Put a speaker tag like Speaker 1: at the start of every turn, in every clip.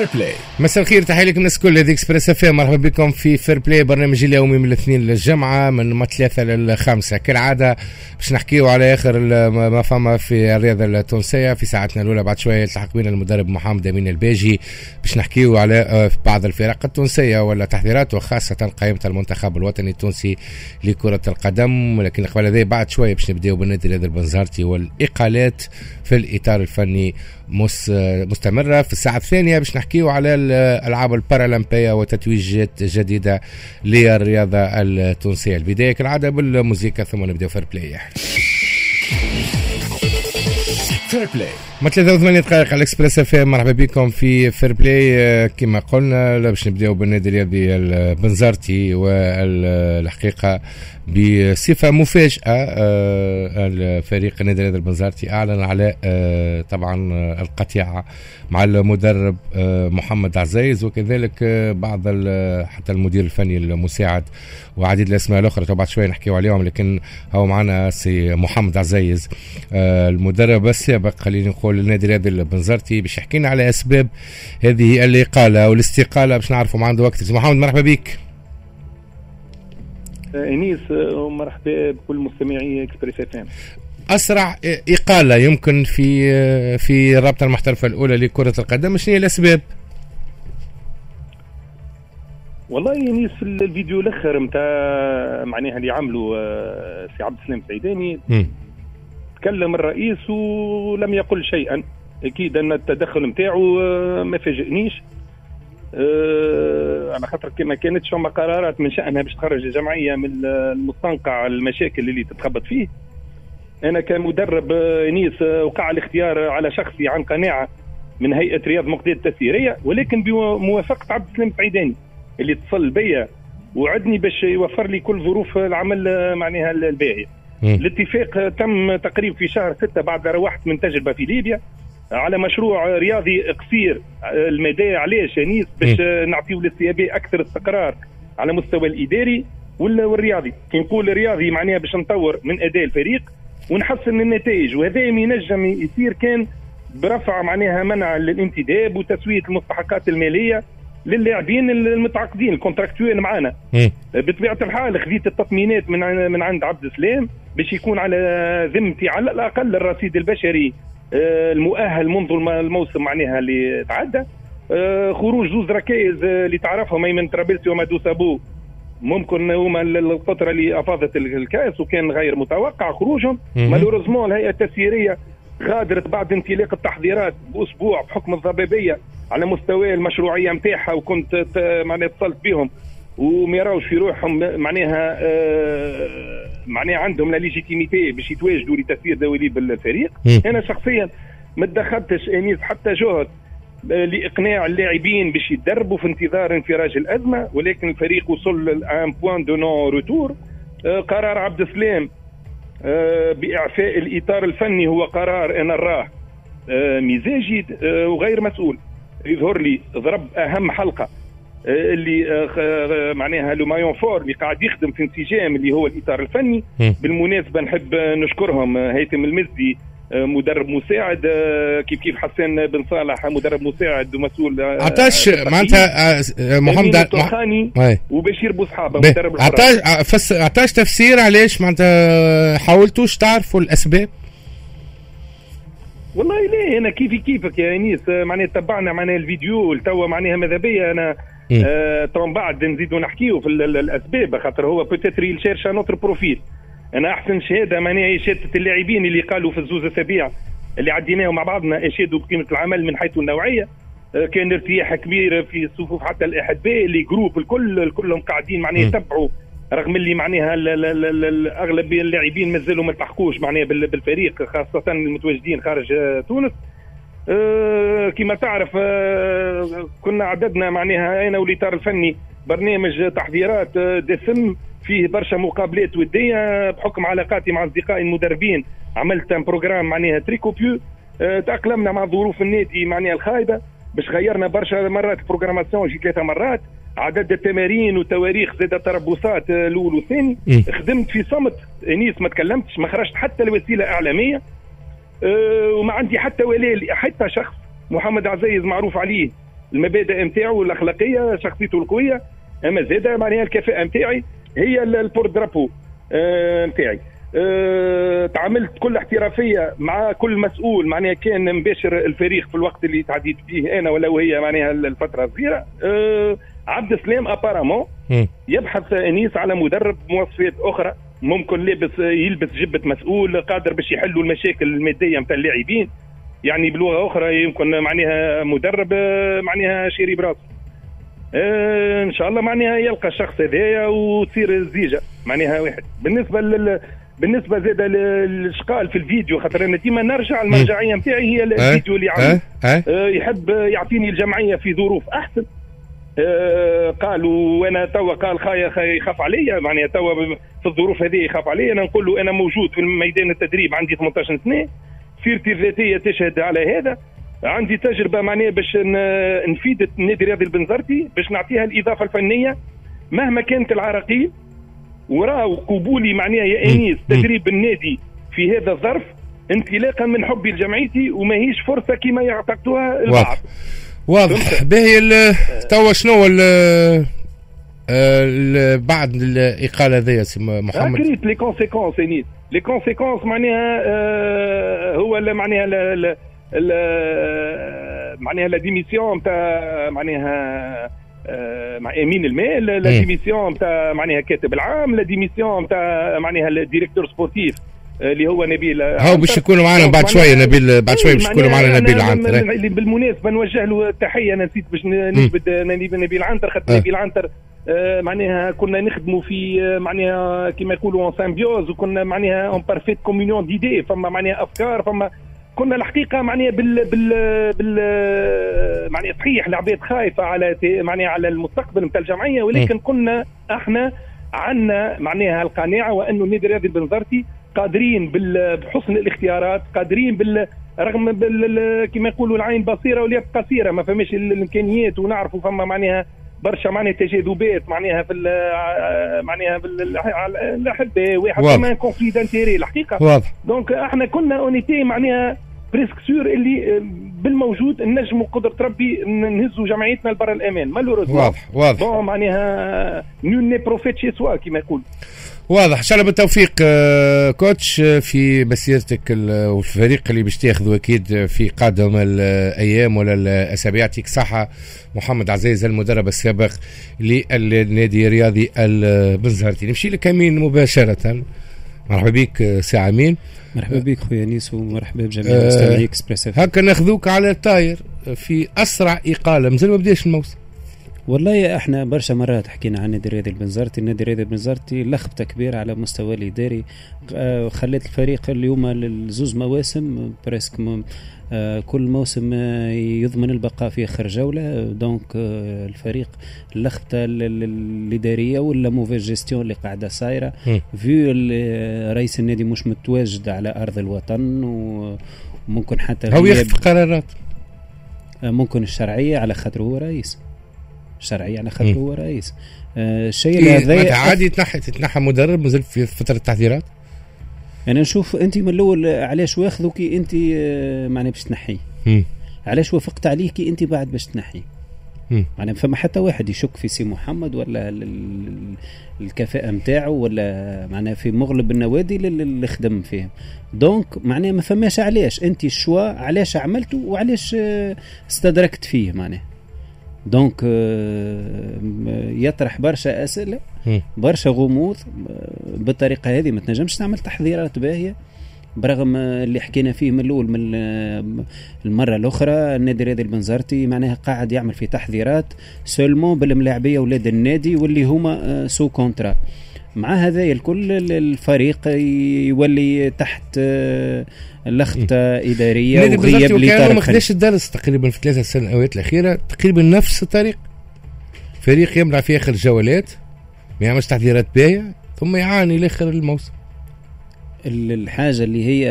Speaker 1: Fair Play مساء الخير تحية لكم الناس الكل هذه Express FM مرحبا بكم في Fair Play برنامج اليومي من الاثنين للجمعة من ثلاثة للخمسه كالعادة باش نحكيو على آخر ما فما في الرياضة التونسية في ساعتنا الأولى بعد شوية يلتحق بنا المدرب محمد أمين الباجي باش نحكيو على آه، بعض الفرق التونسية ولا تحضيرات وخاصه قائمة المنتخب الوطني التونسي لكرة القدم. ولكن قبل هذا بعد شوية باش نبدأو بالنادي البنزرتي والإقالات في الإطار الفني مستمرة. في الساعة الثانية باش نحكيو على الالعاب البارالمبية وتتويجات جديدة للرياضة التونسية. البداية كالعادة بالموسيقى ثم نبداو Fair Play Fair Play ما 83 دقائق على ال Express FM مرحبا بكم في Fair Play كما قلنا باش نبدأو بالنادي الرياضي البنزرتي والحقيقة بصفة مفاجأة آه، الفريق النادي الرياضي البنزرتي أعلن على آه، طبعا القطيعة مع المدرب آه، محمد عزيز وكذلك بعض حتى المدير الفني المساعد وعديد الأسماء الأخرى. بعد شوية نحكيو عليهم لكن هو معنا سي محمد عزيز المدرب السابق خلينا نقول النادي الرياضي البنزرتي باش يحكي لنا على أسباب هذه الإقالة والاستقالة باش نعرفوا ما عنده وقت. محمد مرحبا بك.
Speaker 2: إنيس ومرحبا بكل مستمعي Express FM.
Speaker 1: أسرع إقالة يمكن في في الرابطه المحترفة الأولى لكرة القدم شنو هي الأسباب؟
Speaker 2: والله إنيس في الفيديو الآخر نتاع معناها اللي عملوا آه، سي عبد السلام سعيداني تكلم الرئيس ولم يقل شيئا. أكيد أن التدخل نتاعو آه، ما فاجئنيش. على خاطر كما كانتش فما قرارات من شأنها باش تخرج الجمعيه من المستنقع المشاكل اللي تتخبط فيه. أنا كمدرب آه، نيس آه، وقع الاختيار على شخصي عن قناعة من هيئة رياض مقداد التسييرية ولكن بموافقة عبد السلام السعيداني اللي اتصل بيا وعدني باش يوفر لي كل ظروف العمل معناها الباهية. الاتفاق تم تقريبا في شهر ستة بعد روحت من تجربة في ليبيا. على مشروع رياضي قصير المدى علاش انيس باش نعطيو لل CAB أكثر استقرار على مستوى الإداري والرياضي. كي نقول رياضي معناها باش نطور من أداء الفريق ونحسن النتائج وهذا ينجم يصير كان برفع معناها منع الانتداب وتسوية المستحقات المالية للاعبين المتعاقدين ال contractuels معنا بطبيعة الحال خذيت التطمينات من من عند عبد السلام باش يكون على ذمتي على الأقل الرصيد البشري آه، المؤهل منذ الموسم معناها اللي تعدى. آه، خروج زوز ركائز آه، اللي تعرفهم ايمن ترابلسي ومادو سابو. ممكن هما الفترة اللي أفاضت الكأس وكان غير متوقع خروجهم. malheureusement الهيئة التسييرية غادرت بعد انطلاق التحضيرات بأسبوع بحكم الضبابيه على مستوى المشروعية نتاعها وكنت معناها اتصلت بهم. وما يراوش في روحهم معناها آه معناها عندهم la légitimité باش يتواجدوا لتسيير دواليب الفريق. أنا شخصيا ما تدخلتش أنيس حتى جهد آه، لإقناع اللاعبين باش يتدربوا في انتظار انفراج الأزمة ولكن الفريق وصل ل un point de non-retour قرار عبد السلام آه، بإعفاء الإطار الفني هو قرار أنا نراه مزاجي وغير مسؤول. يظهر لي ضرب أهم حلقة. اللي آه، آه، معناها le maillon fort اللي قاعد يخدم في انسجام اللي هو الإطار الفني بالمناسبة نحب نشكرهم هيثم المزدي مدرب مساعد كيف كيف حسان بن صالح مدرب مساعد ومسؤول
Speaker 1: عطاش معناتها محمد
Speaker 2: الطرخاني وبشير بوصحابة مدرب
Speaker 1: عطاش عطاش تفسير علاش معناتها حاولتوش تعرفوا الأسباب؟
Speaker 2: والله لا أنا كيفي كيفك يا إنيس؟ معناها تبعنا معناها الفيديو توا معناها ماذا بيا؟ أنا آه طبعا بعد نزيدوا نحكيو في الأسباب خاطر هو بوتيتر يشيرش نوتر بروفيل أنا أحسن شهادة معناها هي شهادة اللاعبين اللي قالوا في الزوز اسابيع اللي عديناهم مع بعضنا اشادوا بقيمه العمل من حيث النوعية. آه كان ارتياح كبير في صفوف حتى الأحباء اللي جروب الكل كلهم قاعدين معناها يتبعوا رغم اللي معناها أغلب اللاعبين مازالوا ما التحقوش معناها بالفريق خاصة المتواجدين خارج آه، تونس. كما تعرف أه كنا عددنا معناها أنا والإطار الفني برنامج تحضيرات أه دسم فيه برشا مقابلات ودية بحكم علاقاتي مع أصدقائي المدربين. عملت programme معناها très copieux تأقلمنا مع ظروف النادي معناها الخايبة. باش غيرنا برشا مرات programmation جي ثلاثة مرات. عدد التمارين وتواريخ زاد تربصات آه، الأول والثاني. خدمت في صمت. إنيس ما تكلمتش ما خرجت حتى لوسيلة إعلامية. وما عندي حتى ولاء حتى شخص محمد عزيز معروف عليه المبادئ نتاعو الأخلاقية شخصيته القوية أما زاد معناها الكفاءة نتاعي هي البور درابو نتاعي أه تعاملت كل احترافية مع كل مسؤول معناها كان مباشر الفريق في الوقت اللي تعديت فيه أنا ولا وهي معناها الفترة الصغيرة. أه عبد السلام ابارامون يبحث إنيس على مدرب مواصفات أخرى. ممكن لابس يلبس جبة مسؤول قادر باش يحلوا المشاكل المادية نتاع اللاعبين. يعني بلغة أخرى يمكن معناها مدرب معناها شيري براس. آه إن شاء الله معناها يلقى الشخص هذايا وتصير الزيجة معناها واحد. بالنسبة لل بالنسبة زاد للشقال في الفيديو خاطر أنا ديما نرجع المرجعية نتاعي هي الفيديو اللي عمل آه يحب يعطيني الجمعية في ظروف أحسن. آه قالوا وأنا توا قال خايا يخاف عليا معناها توا في الظروف هذه يخاف عليا. أنا نقول له أنا موجود في ميدان التدريب عندي 18 سنه سيرتي الذاتية تشهد على هذا. عندي تجربة معناها باش نفيد النادي الرياضي البنزرتي باش نعطيها الإضافة الفنية. مهما كانت العراقيل وراو قبولي معناها يا إنيس تدريب النادي في هذا الظرف انطلاقا من حبي لجمعيتي وما هيش فرصة كما يعتقدوها البعض.
Speaker 1: واضح. باهي توا شنو بعد الإقالة ذي محمد؟
Speaker 2: قريت les conséquences انيس les conséquences معناها آه هو معناها معناها la démission نتاع معناها آه مع امين المال la démission نتاع معناها كاتب العام la démission نتاع معناها ال directeur sportif اللي هو نبيل.
Speaker 1: هاو باش يكونوا معنا بعد شوية نبيل بعد شوية باش يكونوا معنا نبيل عنتر
Speaker 2: اللي بالمناسبة نوجه له تحية أنا نسيت باش نجبد نبيل عنتر خاطر نبيل عنتر آه معناها كنا نخدموا في آه معناها كما يقولوا en symbiose وكنا معناها en parfaite communion d'idées فما معناها أفكار فما كنا الحقيقة معناها بال بال بال معناها صحيح العباد خايفة على معناها على المستقبل نتاع الجمعية ولكن كنا إحنا عندنا معناها القناعة وأنه النادي الرياضي البنزرتي قادرين بحسن الاختيارات قادرين بال رغم كما يقولوا العين بصيرة واليد قصيرة ما فماش الإمكانيات ونعرفوا فما معناها برشا معناها تجاذبات معناها في معناها في الاحباء واحد كمان conflit d'intérêts الحقيقة.
Speaker 1: واضح.
Speaker 2: donc إحنا كنا on était معناها presque sûrs اللي بالموجود نجموا قدرة ربي نهزوا جمعيتنا لبر الأمان malheureusement
Speaker 1: واضح واضح.
Speaker 2: bon معناها nul n'est prophète chez soi كما يقول.
Speaker 1: واضح. إن شاء الله بالتوفيق coach في مسيرتك والفريق اللي باش تاخذوا أكيد في قادم الأيام ولا الاسابيع يعطيك صحة محمد عزيز المدرب السابق للنادي الرياضي البنزرتي نمشي لك أمين مباشرة. مرحبا بك سي امين
Speaker 3: مرحبا بك خويا أنيس ومرحبا بجميع مستمعي اكسبريس
Speaker 1: هكا ناخذوك على الطاير في أسرع إقالة. مازال ما بداش الموسم.
Speaker 3: والله أحنا برشا مرات حكينا عن النادي الرياضي البنزرتي. النادي الرياضي البنزرتي لخبطة كبيرة على مستوى الاداري خلت الفريق اليوم لزوز مواسم presque كل موسم يضمن البقاء في آخر جولة. donc الفريق اللخبطه الاداريه و la mauvaise gestion اللي قاعدة صايرة. vu رئيس النادي مش متواجد على أرض الوطن وممكن حتى
Speaker 1: هو ياخذ قرارات.
Speaker 3: ممكن الشرعية على خاطر هو رئيس. شرعي على خاطر هو رئيس. الشيء آه
Speaker 1: هذا عادي تنحى تتنحى مدرب مازال في فترة التحضيرات
Speaker 3: أنا نشوف أنت من الأول علاش واخذوك أنت معناها باش تنحي؟ علاش وافقت عليه كي أنت بعد باش تنحي؟ معناها فما حتى واحد يشك في سي محمد ولا الكفاءة نتاعو ولا معناها في مغلب النوادي اللي خدم فيهم. donc معناها ما فماش علاش. أنت ال choix علاش عملته وعلاش استدركت فيه معناها. donc يطرح برشا أسئلة برشا غموض بالطريقة هذه ما تنجمش تعمل تحضيرات باهية. برغم اللي حكينا فيه من الأول من المرة الأخرى النادي الرياضي البنزرتي معناها قاعد يعمل في تحضيرات seulement بالملاعبية أولاد النادي واللي هما sous contrat مع هذا الكل الفريق يولي تحت لخبطة إدارية وغياب
Speaker 1: لطارق ما خداش الدرس تقريبا في ثلاثة سنوات الأخيرة. تقريبا نفس الطريق. فريق يمنع في آخر الجولات ما يعملش تحضيرات باهية ثم يعاني لآخر الموسم.
Speaker 3: الحاجة اللي هي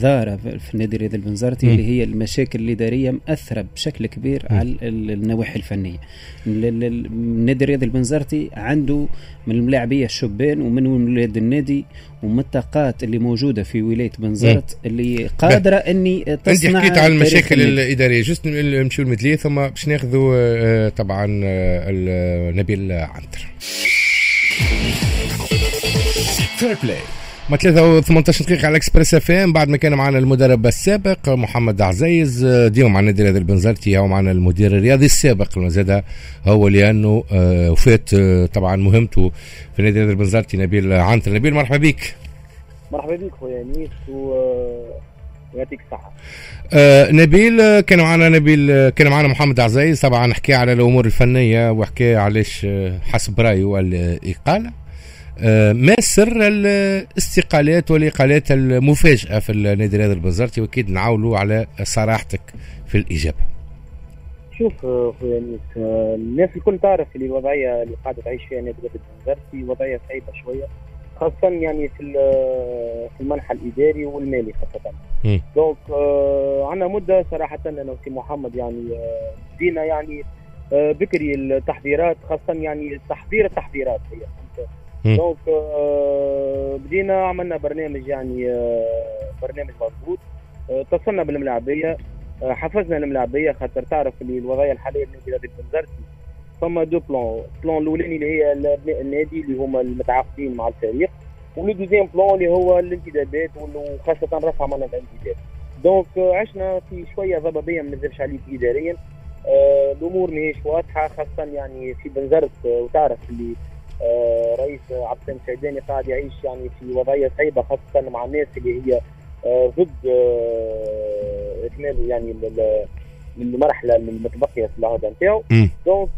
Speaker 3: ظاهره في النادي الرياضي البنزرتي اللي هي المشاكل الاداريه مأثرة بشكل كبير م. على النواحي الفنية. النادي الرياضي البنزرتي عنده من الملاعبية الشبان ومن ولاد النادي ومن الطاقات اللي موجودة في ولاية بنزرت اللي قادرة إني
Speaker 1: تصنع انت حكيت على المشاكل الإدارية. جست نمشيو المدليه ثم باش ناخذوا آه، طبعا آه، نبيل عنتر. Fair Play ما 3 18 دقيقة على Express FM بعد ما كان معنا المدرب السابق محمد عزيز. ديما مع النادي الرياضي البنزرتي هو معنا المدير الرياضي السابق زاد هو لأنه آه، وفات آه، طبعا مهمته في النادي الرياضي البنزرتي نبيل عنتر. نبيل مرحبا بك.
Speaker 4: مرحبا بك خويا انيس ويعطيك الصحة.
Speaker 1: آه نبيل كان معنا نبيل كان معنا محمد عزيز. طبعا حكى على الأمور الفنية وحكى علاش حسب رأيه الإقالة. آه، ما سر الاستقالات والإقالات المفاجئه في النادي الرياضي البنزرتي وأكيد نعاولوا على صراحتك في الإجابة.
Speaker 4: شوف خويا أنيس آه، الناس الكل تعرف اللي الوضعية اللي قاعدة تعيش فيها النادي الرياضي البنزرتي وضعية صعيبة شوية خاصة يعني في في المنحى الإداري والمالي خاصة. donc آه عندنا مدة صراحة أنا وسي محمد يعني بدينا يعني بكري التحضيرات خاصة يعني تحضير التحضيرات هي donc euh, بدينا عملنا برنامج يعني euh, برنامج مضبوط. euh, اتصلنا بالملاعبية حفزنا الملاعبية خاطر تعرف اللي الوضعية الحالية للنادي الرياضي بنزرتي فما deux plans plan الأولاني اللي هي ابناء النادي اللي هما المتعاقدين مع الفريق و le deuxième plan اللي هو الانتدابات وخاصه رفع من الانتداب. donc عشنا في شوية ضبابية ما نكذبش عليك اداريا. الأمور ماهيش واضحة خاصة يعني في بنزرت وتعرف اللي آه، رئيس عبد السلام الشيداني قاعد يعيش يعني في وضعية صعيبه خاصة مع الناس اللي هي آه، ضد آه، إكمال يعني المرحلة المتبقية في العهده نتاعو. donc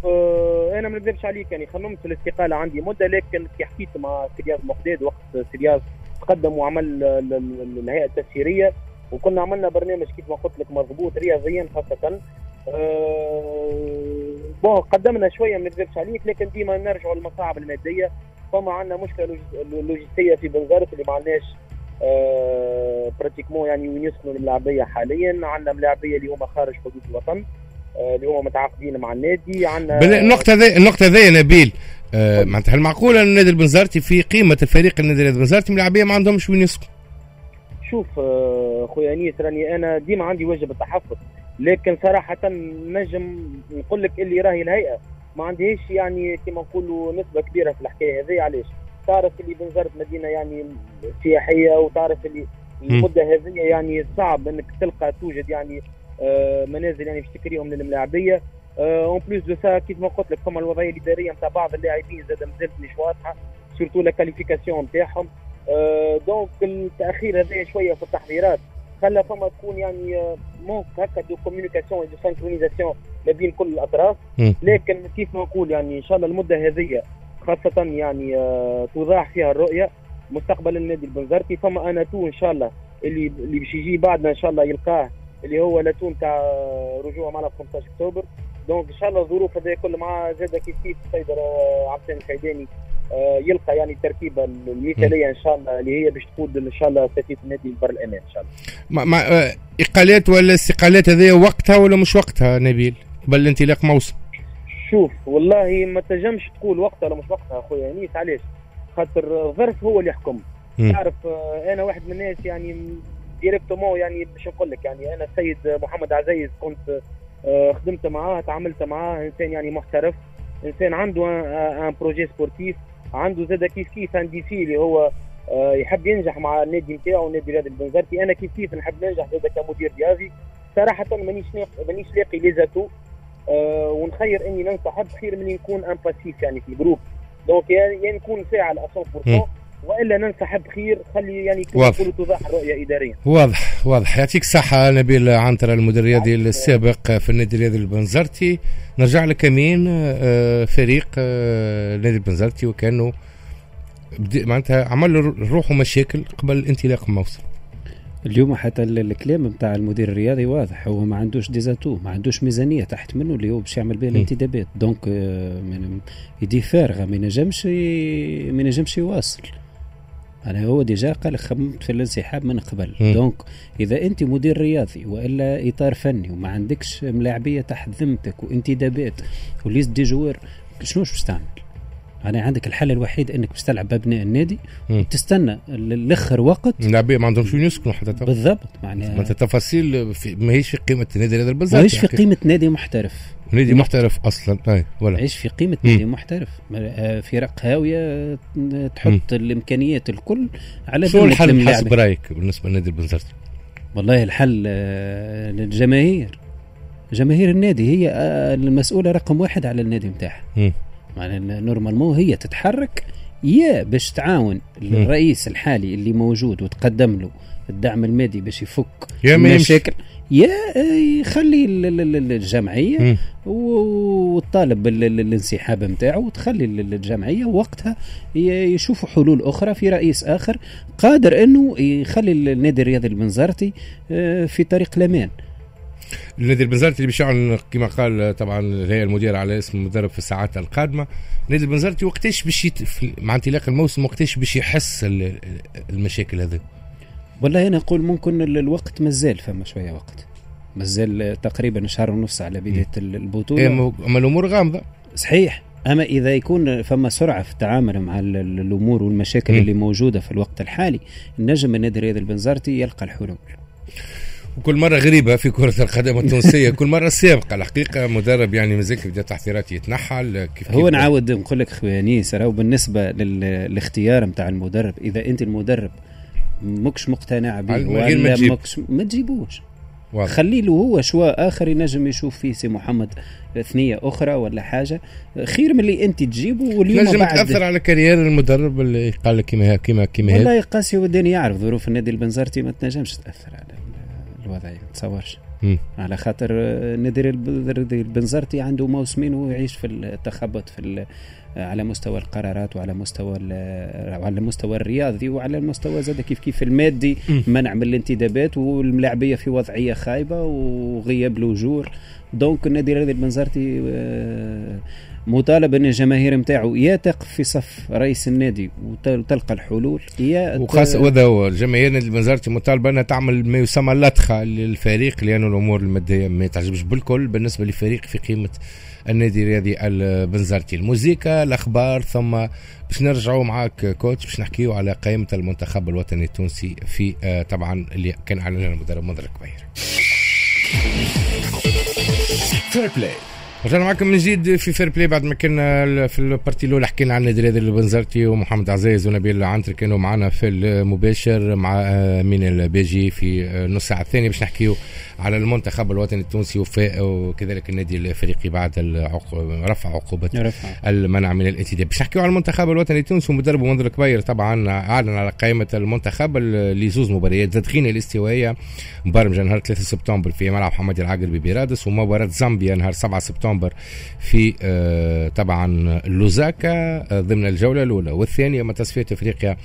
Speaker 4: أنا ما نكذبش عليك يعني خممت في الاستقالة عندي مدة لكن كي حكيت مع سي رياض مقداد وقت سي رياض تقدم وعمل الهيئه التسييرية وكنا عملنا برنامج كيف ما قلت لك مضبوط رياضيا خاصة. bon قدمنا شوية ما نكذبش عليك لكن ديما نرجعوا للمصاعب المادية. فما عندنا مشكلة لوجستية في بنزرت اللي ما عندناش آه pratiquement يعني وين يسكنوا الملاعبيه حاليا. عندنا ملاعبية اللي هما خارج حدود الوطن آه اللي هما متعاقدين مع النادي. عندنا
Speaker 1: النقطة ذي النقطة ذي نبيل. آه معناتها هل معقول إن النادي البنزرتي في قيمة الفريق النادي البنزرتي ملاعبية ما عندهمش وين يسكنوا
Speaker 4: شوف آه، خويا أنيس راني أنا ديما عندي واجب التحفظ لكن صراحة نجم نقول لك اللي راهي الهيئة. ما عندهاش يعني كما نقولوا نسبة كبيرة في الحكاية هذه علاش؟ تعرف اللي بنزرت مدينة يعني سياحية وتعرف اللي المدة هذه يعني صعب إنك تلقى توجد يعني آه منازل يعني باش تكريهم للملاعبية. en plus de ça كيف ما قلت لك فما الوضعية الإدارية نتاع بعض اللاعبين زاد مازالت مش واضحه surtout la qualification نتاعهم آه donc التأخير هذا شوية في التحضيرات. خلى فما تكون يعني manque هكا de communication de synchronisation ما بين كل الأطراف. لكن كيف ما نقول يعني إن شاء الله المدة هذه خاصة يعني آه توضح فيها الرؤية. مستقبل النادي البنزرتي. فما أنا تو إن شاء الله اللي اللي باش يجي بعدنا إن شاء الله يلقاه اللي هو لاتون تاع رجوع معنا 15 أكتوبر. دونك إن شاء الله الظروف هذه كل مع زاد كيف كيف السيد عبد السلام الخيداني آه، يلقى يعني التركيبه المثالية إن شاء الله اللي هي باش تقود إن شاء الله سفينه النادي لبر الامان إن شاء الله.
Speaker 1: ما ما آه، إقالات ولا استقالات هذه وقتها ولا مش وقتها نبيل قبل الانطلاق موسم؟
Speaker 4: شوف والله ما تنجمش تقول وقتها ولا مش وقتها أخويا أنيس علاش؟ خاطر الظرف هو اللي يحكم. تعرف آه، أنا واحد من الناس يعني directement يعني باش نقول لك يعني أنا السيد محمد عزيز كنت خدمت معاه تعاملت معاه إنسان يعني محترف إنسان عنده un projet sportif عنده زاد كيف كيف un défi اللي هو آه، يحب ينجح مع النادي نتاعو النادي الرياضي البنزرتي أنا كيف كيف نحب ننجح زاد كمدير رياضي. صراحة مانيش مانيش لاقي les atouts. أه ونخير إني ننسحب خير من نكون un passif يعني في ال groupe. donc يا نكون فاعل 100% وإلا ننسحب خير خلي يعني نقولوا توضح الرؤية اداريا.
Speaker 1: واضح واضح. يعطيك الصحة نبيل عنتر المدير الرياضي السابق في النادي الرياضي البنزرتي. نرجع لك امين آه، فريق آه، النادي البنزرتي وكانوا معناتها عمل روحه مشاكل قبل انطلاق الموسم.
Speaker 3: اليوم حتى الكلام نتاع المدير الرياضي واضح. هو ما عندوش des atouts ما عندوش ميزانية تحت منه اللي هو باش يعمل بها الانتدابات. donc آه، يدي فارغة ما ينجمش ما ينجمش يواصل. أنا هو déjà قال خممت في الانسحاب من قبل. donc إذا أنت مدير رياضي وإلا إطار فني وما عندكش ملاعبية تحت ذمتك وانتدابات و liste des joueurs شنو باش تعمل؟ أنا عندك الحل الوحيد إنك باش تلعب بابناء النادي
Speaker 1: مم.
Speaker 3: وتستنى الآخر وقت
Speaker 1: اللاعبيه ما عندهمش وين يسكنوا حتى
Speaker 3: بالضبط
Speaker 1: ما
Speaker 3: معناها
Speaker 1: أنت تفاصيل في ماهيش في قيمة النادي هذا البزاز
Speaker 3: ماهيش في قيمة نادي محترف
Speaker 1: نادي محترف أصلا أي ولا
Speaker 3: عيش في قيمة
Speaker 1: مم.
Speaker 3: نادي محترف آه، فرق هاوية آه، تحط الإمكانيات الكل على ذمة
Speaker 1: الحل. حسب رأيك بالنسبة لنادي البنزرتي؟
Speaker 3: والله الحل آه، للجماهير جماهير النادي هي المسؤولة رقم واحد على النادي نتاعها
Speaker 1: مم.
Speaker 3: معناها نورمالمون هي تتحرك يا باش تعاون الرئيس الحالي اللي موجود وتقدم له الدعم المادي باش يفك
Speaker 1: يا.
Speaker 3: المشاكل يا آه، يخلي ال- ال- ال-
Speaker 1: الجمعية.
Speaker 3: وتطالب بالانسحاب نتاعو وتخلي ال- الجمعية وقتها يشوفوا حلول أخرى في رئيس آخر قادر إنه يخلي النادي الرياضي البنزرتي آه، في طريق الأمان
Speaker 1: النادي البنزرتي اللي بيشعل كما قال طبعا الهيئة المديرة على اسم المدرب في الساعات القادمة. النادي البنزرتي وقتاش باش مع انطلاق الموسم وقتاش باش يحس ال- المشاكل هذه؟
Speaker 3: والله أنا أقول ممكن ال- الوقت مازال فما شوية وقت. مازال تقريبا شهر ونص على بداية ال-
Speaker 1: البطولة. أما الأمور غامضة.
Speaker 3: صحيح. أما إذا يكون فما سرعة في التعامل مع ال- ال- الأمور والمشاكل
Speaker 1: مم.
Speaker 3: اللي موجودة في الوقت الحالي نجم النادي الرياضي البنزرتي يلقى الحلول.
Speaker 1: وكل مرة غريبة في كرة القدم التونسية كل مرة سابقة. الحقيقة مدرب يعني مازال بدا تحذيرات يتنحل. كيف
Speaker 3: هو
Speaker 1: كيف
Speaker 3: نعاود نقول لك خويا انيس راهو بالنسبة للاختيار نتاع المدرب إذا أنت المدرب مكش مقتنع به ولا. مكش ما تجيبوش.
Speaker 1: واضح.
Speaker 3: خلي له هو choix آخر ينجم يشوف فيه سي محمد ثنية أخرى ولا حاجة. خير من اللي أنت تجيبه واليوم
Speaker 1: نجم
Speaker 3: بعد.
Speaker 1: تأثر على carrière المدرب اللي قال لك كيما كيما كيما
Speaker 3: والله قاسي وداني يعرف ظروف النادي البنزرتي ما تنجمش تأثر على ال- الوضعية ما تصورش. على خاطر آه، الب- البنزرتي عنده موسمين وهو يعيش في التخبط في ال- على مستوى القرارات وعلى مستوى ال- وعلى المستوى الرياضي وعلى المستوى زاد كيف كيف المادي منع من الانتدابات والملاعبية في وضعية خايبة وغياب الأجور. دونك الرياضي البنزرتي آه، مطالب أن الجماهير نتاعو يا تقف في صف رئيس النادي وت- وتلقى الحلول يا
Speaker 1: وخاصة وهذا هو الجماهير نادي البنزرتي مطالبة أنها تعمل ما يسمى لطخة للفريق لأنه الأمور المادية ما تعجبش بالكل بالنسبة لفريق في قيمة النادي الرياضي البنزرتي. الموسيقى الأخبار ثم باش نرجعوا معاك coach باش نحكيو على قائمة المنتخب الوطني التونسي في آه، طبعا اللي كان أعلنها المدرب منذر الكبير. Fair Play رجعنا معكم من جديد في Fair Play بعد ما كنا في ال partie الأولى حكينا عن النادي الرياضي البنزرتي ومحمد عزيز ونبيل عنتر كانوا معنا في المباشر مع آه، من البيجي في آه، نص ساعة الثانية باش نحكيو على المنتخب الوطني التونسي وكذلك النادي الافريقي بعد رفع عقوبة
Speaker 3: رفع.
Speaker 1: المنع من الانتداب باش نحكيو على المنتخب الوطني التونسي ومدربه منذر الكبير طبعا أعلن على قائمة المنتخب اللي زوز مباريات زاد غينيا الاستوائية. مبرمجه نهار 3 سبتمبر في ملعب حمادي العاقل ببيرادس ومباراة زامبيا نهار 7 سبتمبر في آه، طبعا لوزاكا آه، ضمن الجولة الأولى. والثانية من تصفيات إفريقيا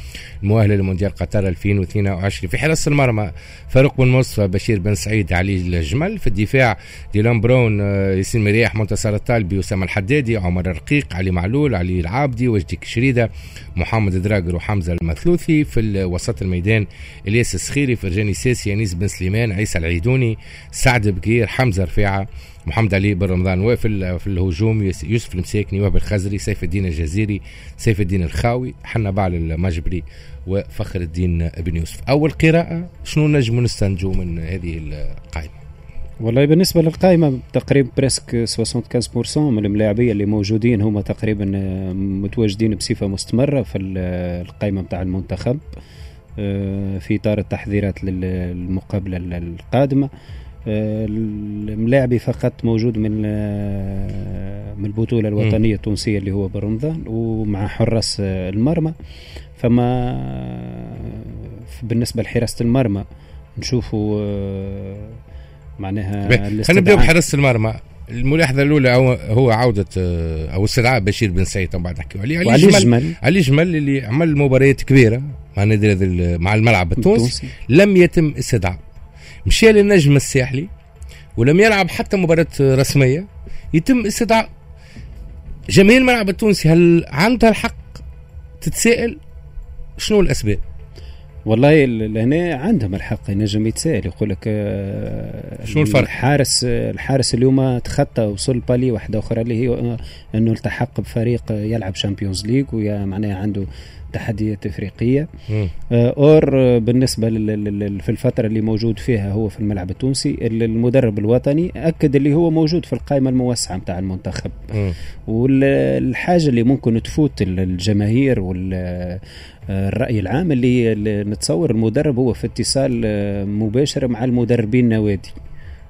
Speaker 1: المؤهله لمونديال قطر 2022 في حراسة المرمى فاروق بن مصطفى بشير بن سعيد علي الجمل. في الدفاع ديلان برون آه، ياسين مرياح منتصر الطالبي أسامة الحدادي عمر الرقيق علي معلول علي العابدي وجدي كشريدة محمد دراجر وحمزة المثلوثي. في وسط الميدان إلياس السخيري فرجاني ساسي انيس بن سليمان عيسى العيدوني سعد بكير حمزة رفيعة محمد علي بن رمضان. وفي في الهجوم يوسف المساكني وهب الخزري سيف الدين الجزيري سيف الدين الخاوي حنبعل المجبري وفخر الدين بن يوسف. أول قراءة شنو نجم نستنتجوا من هذه القائمة؟
Speaker 3: والله بالنسبة للقائمة تقريبا بريسك 75% من الملاعبية اللي موجودين هم تقريبا آه، متواجدين بصفة مستمرة في ال- القائمة متاع المنتخب آه، في إطار التحضيرات للمقابلة القادمة. آه، الملاعبي فقط موجود من آه، من البطولة الوطنية التونسية اللي هو برمضان ومع حراس آه، المرمى. فما آه، بالنسبة لحراسة المرمى نشوفوا آه، معناها
Speaker 1: خلينا نبداو بحراسة المرمى. الملاحظة الأولى هو- آه، أو استدعاء بشير بن سعيد طبعا نحكيو عليه. علي جمل علي جمل اللي عمل مباريات كبيرة مع النادي مع الملعب التونسي. لم يتم استدعاء. مشى للنجم الساحلي ولم يلعب حتى مباراة رسمية. يتم استدعاء جماهير الملعب التونسي. هل عندها الحق تتساءل؟ شنو الأسباب؟
Speaker 3: والله لهنا عندهم الحق ينجم يتسائل يقول لك آه،
Speaker 1: شنو الفرق؟
Speaker 3: الحارس الحارس اليوم تخطى وصل بالي واحدة أخرى اللي هي آه، إنه التحق بفريق يلعب Champions League ويا معناها عنده تحديات
Speaker 1: إفريقية.
Speaker 3: آه، أور آه، بالنسبة في الفترة اللي موجود فيها هو في الملعب التونسي المدرب الوطني أكد اللي هو موجود في القائمة الموسعة نتاع المنتخب. والحاجة اللي ممكن تفوت ال- الجماهير والرأي العام اللي نتصور المدرب هو في اتصال آه، مباشر مع المدربين النوادي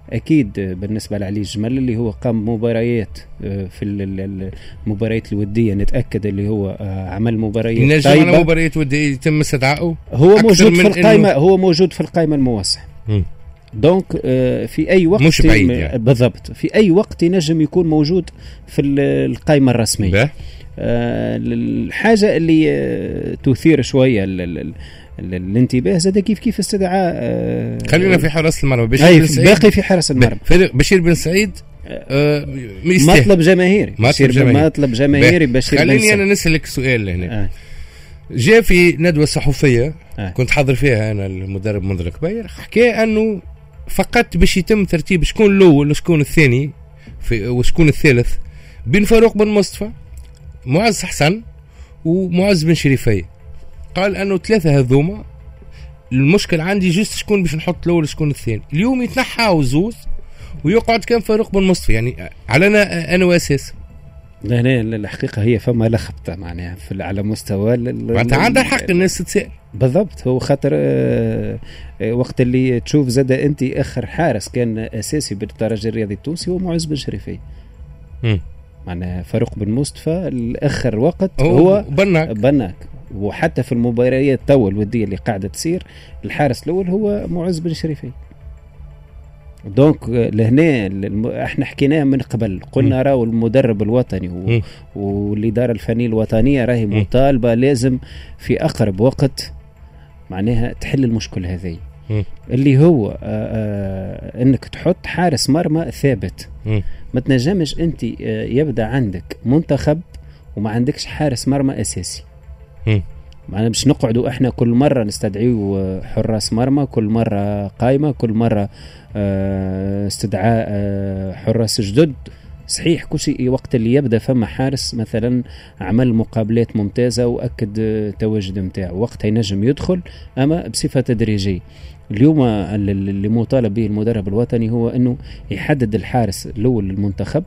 Speaker 3: أكيد آه، بالنسبة لعلي الجمل اللي هو قام مباريات آه، في ال- ال- المباريات الودية نتأكد اللي هو عمل مباريات
Speaker 1: ينجم على مباريات ودية يتم استدعائه؟
Speaker 3: هو موجود في
Speaker 1: إنه-
Speaker 3: القائمة هو موجود في القائمة الموسعه. دونك في أي وقت
Speaker 1: مش بعيد يعني.
Speaker 3: بالضبط في أي وقت ينجم يكون موجود في ال-
Speaker 1: القائمة
Speaker 3: الرسمية. الحاجة اللي آه، تثير شوية ال- ال- ال- ال- الانتباه زاد كيف كيف استدعاء آه،
Speaker 1: خلينا في حراسة المرمى بشير
Speaker 3: باقي في حرس المرمى
Speaker 1: بشير بن سعيد آه.
Speaker 3: مطلب جماهيري
Speaker 1: مطلب
Speaker 3: بشير بن-
Speaker 1: جماهيري.
Speaker 3: مطلب جماهيري بشير
Speaker 1: خليني
Speaker 3: أنا.
Speaker 1: نسألك سؤال هنا
Speaker 3: آه.
Speaker 1: جاء في ندوة صحفية
Speaker 3: آه.
Speaker 1: كنت حاضر فيها أنا المدرب منذر الكبير حكى أنه فقط باش يتم ترتيب شكون الأول وشكون الثاني في وشكون الثالث بين فاروق بن مصطفى معز حسن ومعز بن شريفيه قال أنه ثلاثة هذوما المشكل عندي جست شكون باش نحط الأول وشكون الثاني. اليوم يتنحى زوز ويقعد كان فاروق بن مصطفى يعني على أنا أنا وأساس.
Speaker 3: لا لا لا، الحقيقة هي فما لخبطه معناها في على مستوى
Speaker 1: معناتها عندها الحق الناس تتساءل.
Speaker 3: بالضبط هو خاطر آه، آه، وقت اللي تشوف زاد أنت آخر حارس كان أساسي بالترجي الرياضي التونسي هو معز بن شريفي. معناها فاروق بن مصطفى الآخر وقت
Speaker 1: هو, بنك.
Speaker 3: بنك. وحتى في المباريات تو الوديه اللي قاعدة تصير الحارس الأول هو معز بن شريفي. donc لهنا إحنا حكيناه من قبل. قلنا راهو المدرب الوطني و... والإدارة الفنية الوطنية راهي. مطالبة لازم في أقرب وقت معناها تحل المشكل هذه. اللي هو آه آه إنك تحط حارس مرمى ثابت. ما تنجمش أنت آه يبدأ عندك منتخب وما عندكش حارس مرمى
Speaker 1: أساسي.
Speaker 3: معنا باش نقعدوا إحنا كل مرة نستدعيو حراس مرمى كل مرة قائمه كل مرة استدعاء حراس جدد. صحيح كل شيء وقت اللي يبدأ فما حارس مثلا عمل مقابلات ممتازة وأكد التواجد نتاعو وقتها ينجم يدخل أما بصفة تدريجية. اليوم ال- ال- اللي مطالب به المدرب الوطني هو إنه يحدد الحارس الأول للمنتخب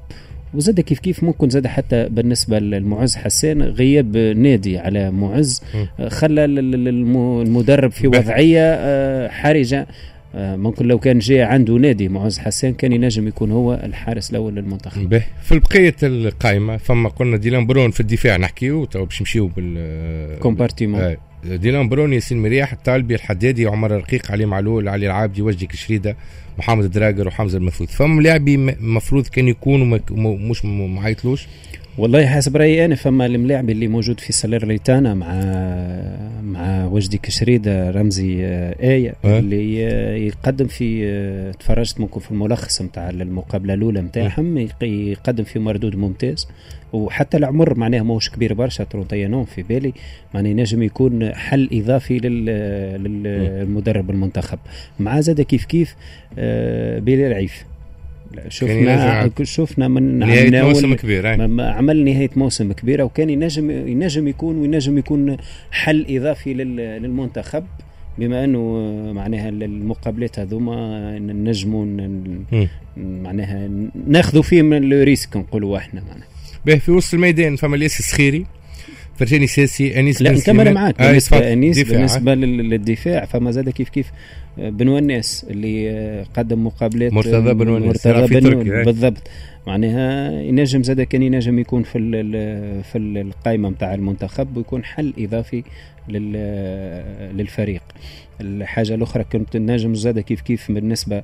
Speaker 3: وزاد كيف كيف ممكن زاد حتى بالنسبة للمعز حسان غياب نادي على معز خلى ال- ال- الم- المدرب في وضعية آه، حرجة. آه، ممكن لو كان جاء عنده نادي معز حسان كان ينجم يكون هو الحارس الأول للمنتخب.
Speaker 1: به. في بقيه القائمة فما قلنا ديلان برون في الدفاع نحكيو تو باش نمشيو بال
Speaker 3: compartiment
Speaker 1: آه، ديلان برون ياسين مرياح الطالبي الحدادي عمر الرقيق علي معلول علي العابدي وجدي كشريده محمد الدراجر وحمزة المفروض فما لاعبي مفروض كان يكونوا مش م- ما عيطلوش.
Speaker 3: والله حسب رأيي أنا فما الملاعب اللي موجود في ساليرنيتانا مع مع وجدي كشريده رمزي آه، آية
Speaker 1: أه.
Speaker 3: اللي يقدم في آه، تفرجت ممكن في الملخص نتاع المقابلة الأولى نتاعهم يق- يقدم في مردود ممتاز. وحتى العمر معناها ماهوش كبير برشا ترونتيانون في بالي. معناه ينجم يكون حل إضافي لل- للمدرب المنتخب. مع زاد كيف كيف آه، بلال عيف شفنا شفنا من عمنا
Speaker 1: موسم كبير
Speaker 3: عمل نهاية موسم كبيره وكان ينجم ينجم يكون وينجم يكون حل إضافي لل- للمنتخب بما أنه معناها المقابلات هذوما نجموا. معناها ناخذوا فيه من ال risque نقولوا إحنا معناها
Speaker 1: به في وسط الميدان فما الياس السخيري فرجاني ساسي أنيس
Speaker 3: لا نكمل. معاك
Speaker 1: آه، بالنسبة.
Speaker 3: انيس بالنسبة لل- للدفاع فما زاد كيف كيف بن وناس اللي آه، قدم مقابلات
Speaker 1: مرتضى بن وناس.
Speaker 3: مرتضى
Speaker 1: يلعب في
Speaker 3: بن
Speaker 1: تركيا،
Speaker 3: ون-
Speaker 1: إيه.
Speaker 3: بالضبط. معناها ينجم زاد كان ينجم يكون في في ال- القائمة نتاع المنتخب ويكون حل إضافي لل- للفريق. الحاجة الأخرى كنت نجم زاد كيف كيف بالنسبة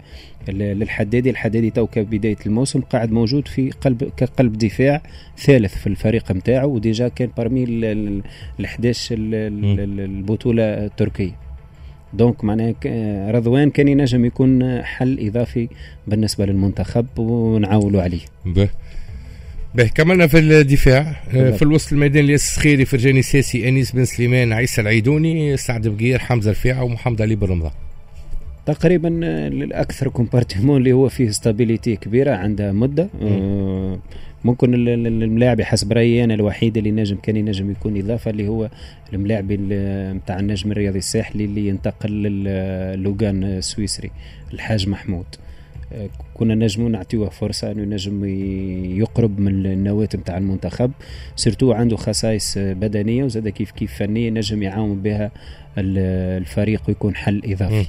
Speaker 3: للحدادي. الحدادي تو كبداية الموسم قاعد موجود في قلب كقلب دفاع ثالث في الفريق نتاعو و déjà كان برمي ال- ال ال 11 ال- ال- ال- البطولة التركية. donc معناها رضوان كان ينجم يكون حل إضافي بالنسبة للمنتخب ونعولوا عليه.
Speaker 1: به. به كملنا في الدفاع. في الوسط الميدان الياس السخيري فرجاني ساسي أنيس بن سليمان عيسى العيدوني سعد بقير حمزة رفيعة ومحمد علي بن رمضان.
Speaker 3: تقريبا الاكثر compartiment اللي هو فيه stabilité كبيرة عندها مدة. آه ممكن الملاعب حسب رأيي أنا الوحيد اللي نجم كان ينجم يكون إضافة اللي هو الملاعب نتاع النجم الرياضي الساحلي اللي ينتقل للوغانو السويسري الحاج محمود. آه، كنا نجمو نعطيوه فرصة أنه ينجم يقرب من النواة نتاع المنتخب surtout عنده خصائص بدنية وزاد كيف كيف فنية نجم يعاون بها الفريق ويكون حل إضافي.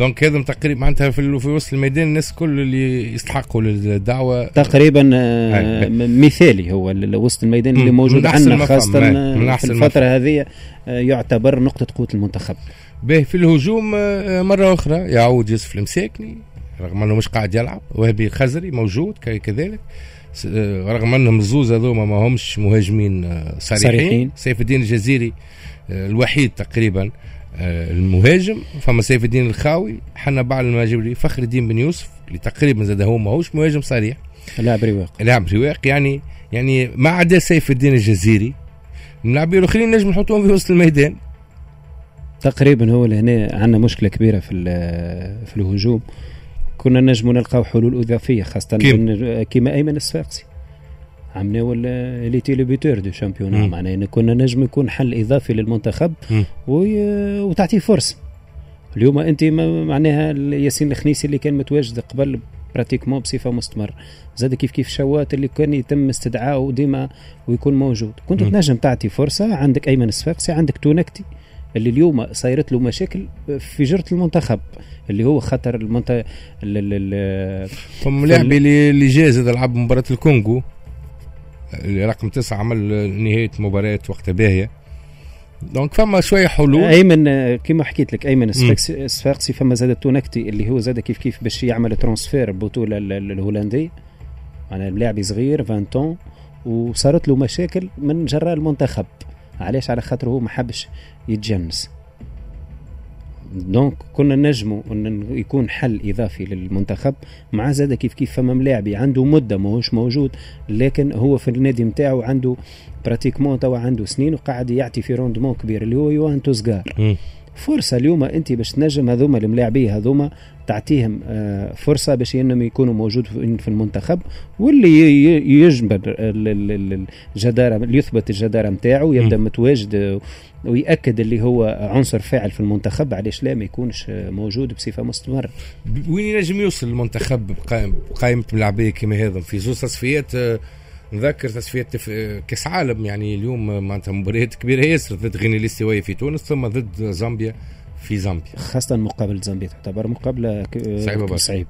Speaker 1: donc هذا تقريبا معناتها في, في وسط الميدان الناس كل اللي يستحقوا للدعوة.
Speaker 3: تقريبا آه مثالي هو وسط الميدان اللي موجود عندنا خاصة من في الفترة هذه آه يعتبر نقطة قوه المنتخب.
Speaker 1: به في الهجوم آه مرة أخرى يعود يوسف المساكني رغم أنه مش قاعد يلعب وهبي الخزري موجود كذلك. آه، رغم أنهم الزوز هذوما ما همش مهاجمين آه، صريحين, صريحين. سيف الدين الجزيري آه، الوحيد تقريبا المهاجم فما سيف الدين الخاوي حنا بعد المهاجم فخر الدين بن يوسف اللي تقريبا زاد هو ماهوش مهاجم صريح.
Speaker 3: لاعب رواق.
Speaker 1: لاعب رواق يعني يعني ما عدا سيف الدين الجزيري. اللاعبين الأخرين نجم نحطوهم في وسط الميدان.
Speaker 3: تقريبا هو هنا عندنا مشكلة كبيرة في في الهجوم. كنا نجم نلقاو حلول إضافية خاصة كيما أيمن الصفاقسي. عملنا ولا les télé-buteurs de championnat. معناها كنا نجم يكون حل إضافي للمنتخب وتعطيه فرصة. اليوم أنت معناها ياسين الخنيسي اللي كان متواجد قبل pratiquement بصفة مستمرة. زاد كيف كيف شواط اللي كان يتم استدعائه ديما ويكون موجود. كنت تنجم تعطي فرصة. عندك أيمن الصفاقسي عندك تونكتي اللي اليوم صايرت له مشاكل في جرة المنتخب اللي هو خطر المنت
Speaker 1: فما لاعب اللي جاز لعب مباراة الكونغو. رقم تسعة عمل نهاية مباراة وقتها باهية. donc فما شوية حلول.
Speaker 3: أيمن كما حكيت لك أيمن الصفاقسي فما زاد تونكتي اللي هو زاد كيف كيف باش يعمل transfert البطولة الهولندية أنا لاعب صغير 20 وصارت له مشاكل من جراء المنتخب. علاش؟ على خاطر هو ما حبش يتجنس. donc كنا نجموا أن يكون حل إضافي للمنتخب. مع زاد كيف كيف فما ملاعبي عنده مدة ماهوش موجود لكن هو في النادي نتاعو عنده pratiquement توا عنده سنين وقاعد يعطي في rendement كبير اللي هو يوهان توزغار فرصة اليوم أنت باش تنجم هذوما الملاعبيه هذوما تعطيهم آه، فرصة باش إنهم يكونوا موجود في المنتخب واللي يثبت الجدارة يثبت الجدارة نتاعو يبدأ متواجد ويأكد اللي هو عنصر فاعل في المنتخب علاش لا ما يكونش موجود بصفة مستمرة.
Speaker 1: وين ينجم يوصل المنتخب بقائمة ملاعبية كما هذا؟ في زوج تصفيات آه، نذكر تصفيات كأس عالم يعني اليوم معناتها مباريات كبيرة ياسر ضد غينيا الاستوائيه في تونس ثم ضد زامبيا في زامبيا.
Speaker 3: خاصة مقابله زامبيا تعتبر مقابلة صعيبة صعيب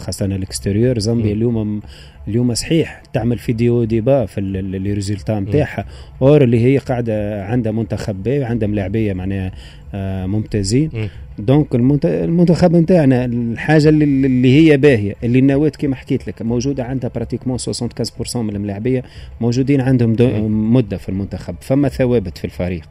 Speaker 3: خاصة à l'extérieur زامبيا اليوم اليوم صحيح تعمل فيديو ديبا في les résultats نتاعها or اللي هي قاعدة عندها منتخب B وعندها ملاعبية معناها آه ممتازين. donc المنتخب نتاعنا الحاجة اللي هي باهية اللي النواه كما حكيت لك موجودة عندها pratiquement 75% من الملاعبية موجودين عندهم مدة في المنتخب فما ثوابت في الفريق.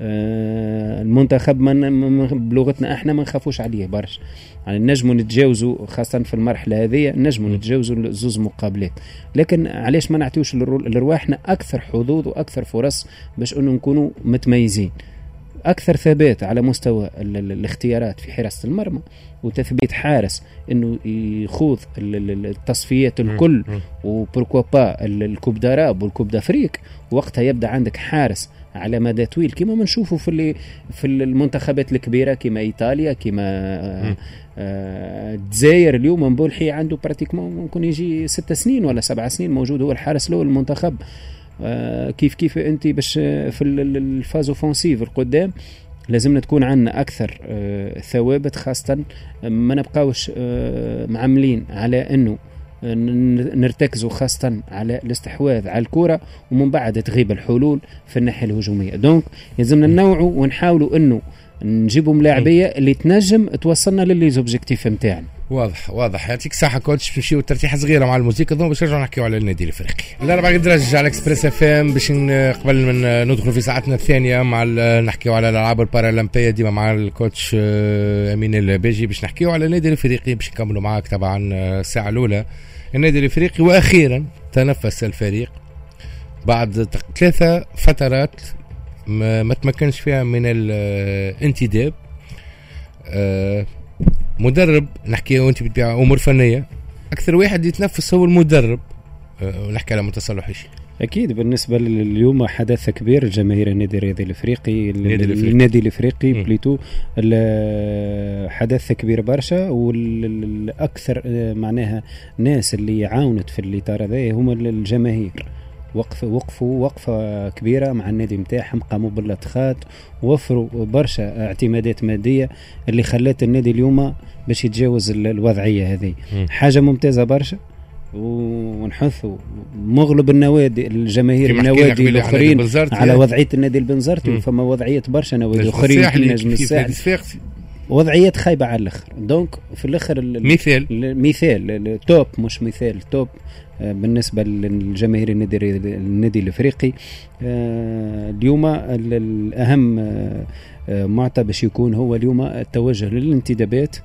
Speaker 3: المنتخب من بلغتنا إحنا ما نخافوش عليه برشا. يعني نجموا نتجاوزوا خاصة في المرحلة هذه نجموا نتجاوزوا زوز مقابلات. لكن علاش ما نعطيوش لرواحنا أكثر حظوظ وأكثر فرص باش أنه نكونوا متميزين. أكثر ثبات على مستوى الاختيارات في حراسة المرمى وتثبيت حارس إنه يخوض التصفيات الكل وبوركوا با الكوب داراب والكوب دافريك. وقتها يبدأ عندك حارس على مدى طويل كما بنشوفوا في في المنتخبات الكبيرة كما إيطاليا كما الجزائر آه اليوم. مبولحي عنده pratiquement ممكن يجي ست سنين ولا سبع سنين موجود هو الحارس الأول المنتخب. آه كيف كيف أنت باش في ال phase offensive القدام لازمنا تكون عندنا أكثر آه ثوابت خاصة ما نبقاوش آه معملين على أنه نرتكزوا خاصة على الاستحواذ على الكرة ومن بعد تغيب الحلول في الناحية الهجومية. donc يلزمنا ننوعوا ونحاولوا إنه نجيبوا ملاعبية اللي تنجم توصلنا ل les objectifs نتاعنا
Speaker 1: واضح واضح. يعطيك صحة coach نمشيو ترتيحة صغيرة مع الموسيقى. ثم باش نرجعوا نحكيو على النادي الإفريقي. الاربع درج على Express FM باش قبل من ندخل في ساعتنا الثانية مع نحكيو على الألعاب البارالمبية ديما مع ال coach آه، أمين الباجي باش نحكيو على النادي الإفريقي باش نكملوا معاك طبعا آه، الساعة الأولى. النادي الافريقي وأخيرا تنفس الفريق بعد ثلاثة فترات ما, ما تمكنش فيها من الانتداب. آه، مدرب نحكي وأنت بتبيع أمور فنية أكثر واحد يتنفس هو المدرب. آه، نحكي على متصلحش
Speaker 3: أكيد بالنسبة لليوم حدث كبير جماهير النادي الرياضي الإفريقي
Speaker 1: النادي
Speaker 3: الإفريقي, بليتو حدث كبير برشا والأكثر آه، معناها ناس اللي عاونت في الإطار هذا هما الجماهير. وقف وقفوا وقفة كبيرة مع النادي نتاعهم قاموا باللطخات وفروا برشا اعتمادات مادية اللي خلات النادي اليوم باش يتجاوز الوضعية هذه. حاجة ممتازة برشا. ونحثوا مغلب النوادي الجماهير النوادي الآخرين على وضعية النادي البنزرتي فما وضعية برشا نوادي آخرين في نجم الساحل. وضعيات خايبة على الآخر. donc في الآخر
Speaker 1: مثال.
Speaker 3: مثال top مش مثال top. آه، بالنسبة للجماهير النادي النادي الإفريقي آه، اليوم الاهم آه، معطى باش يكون هو اليوم التوجه للانتدابات.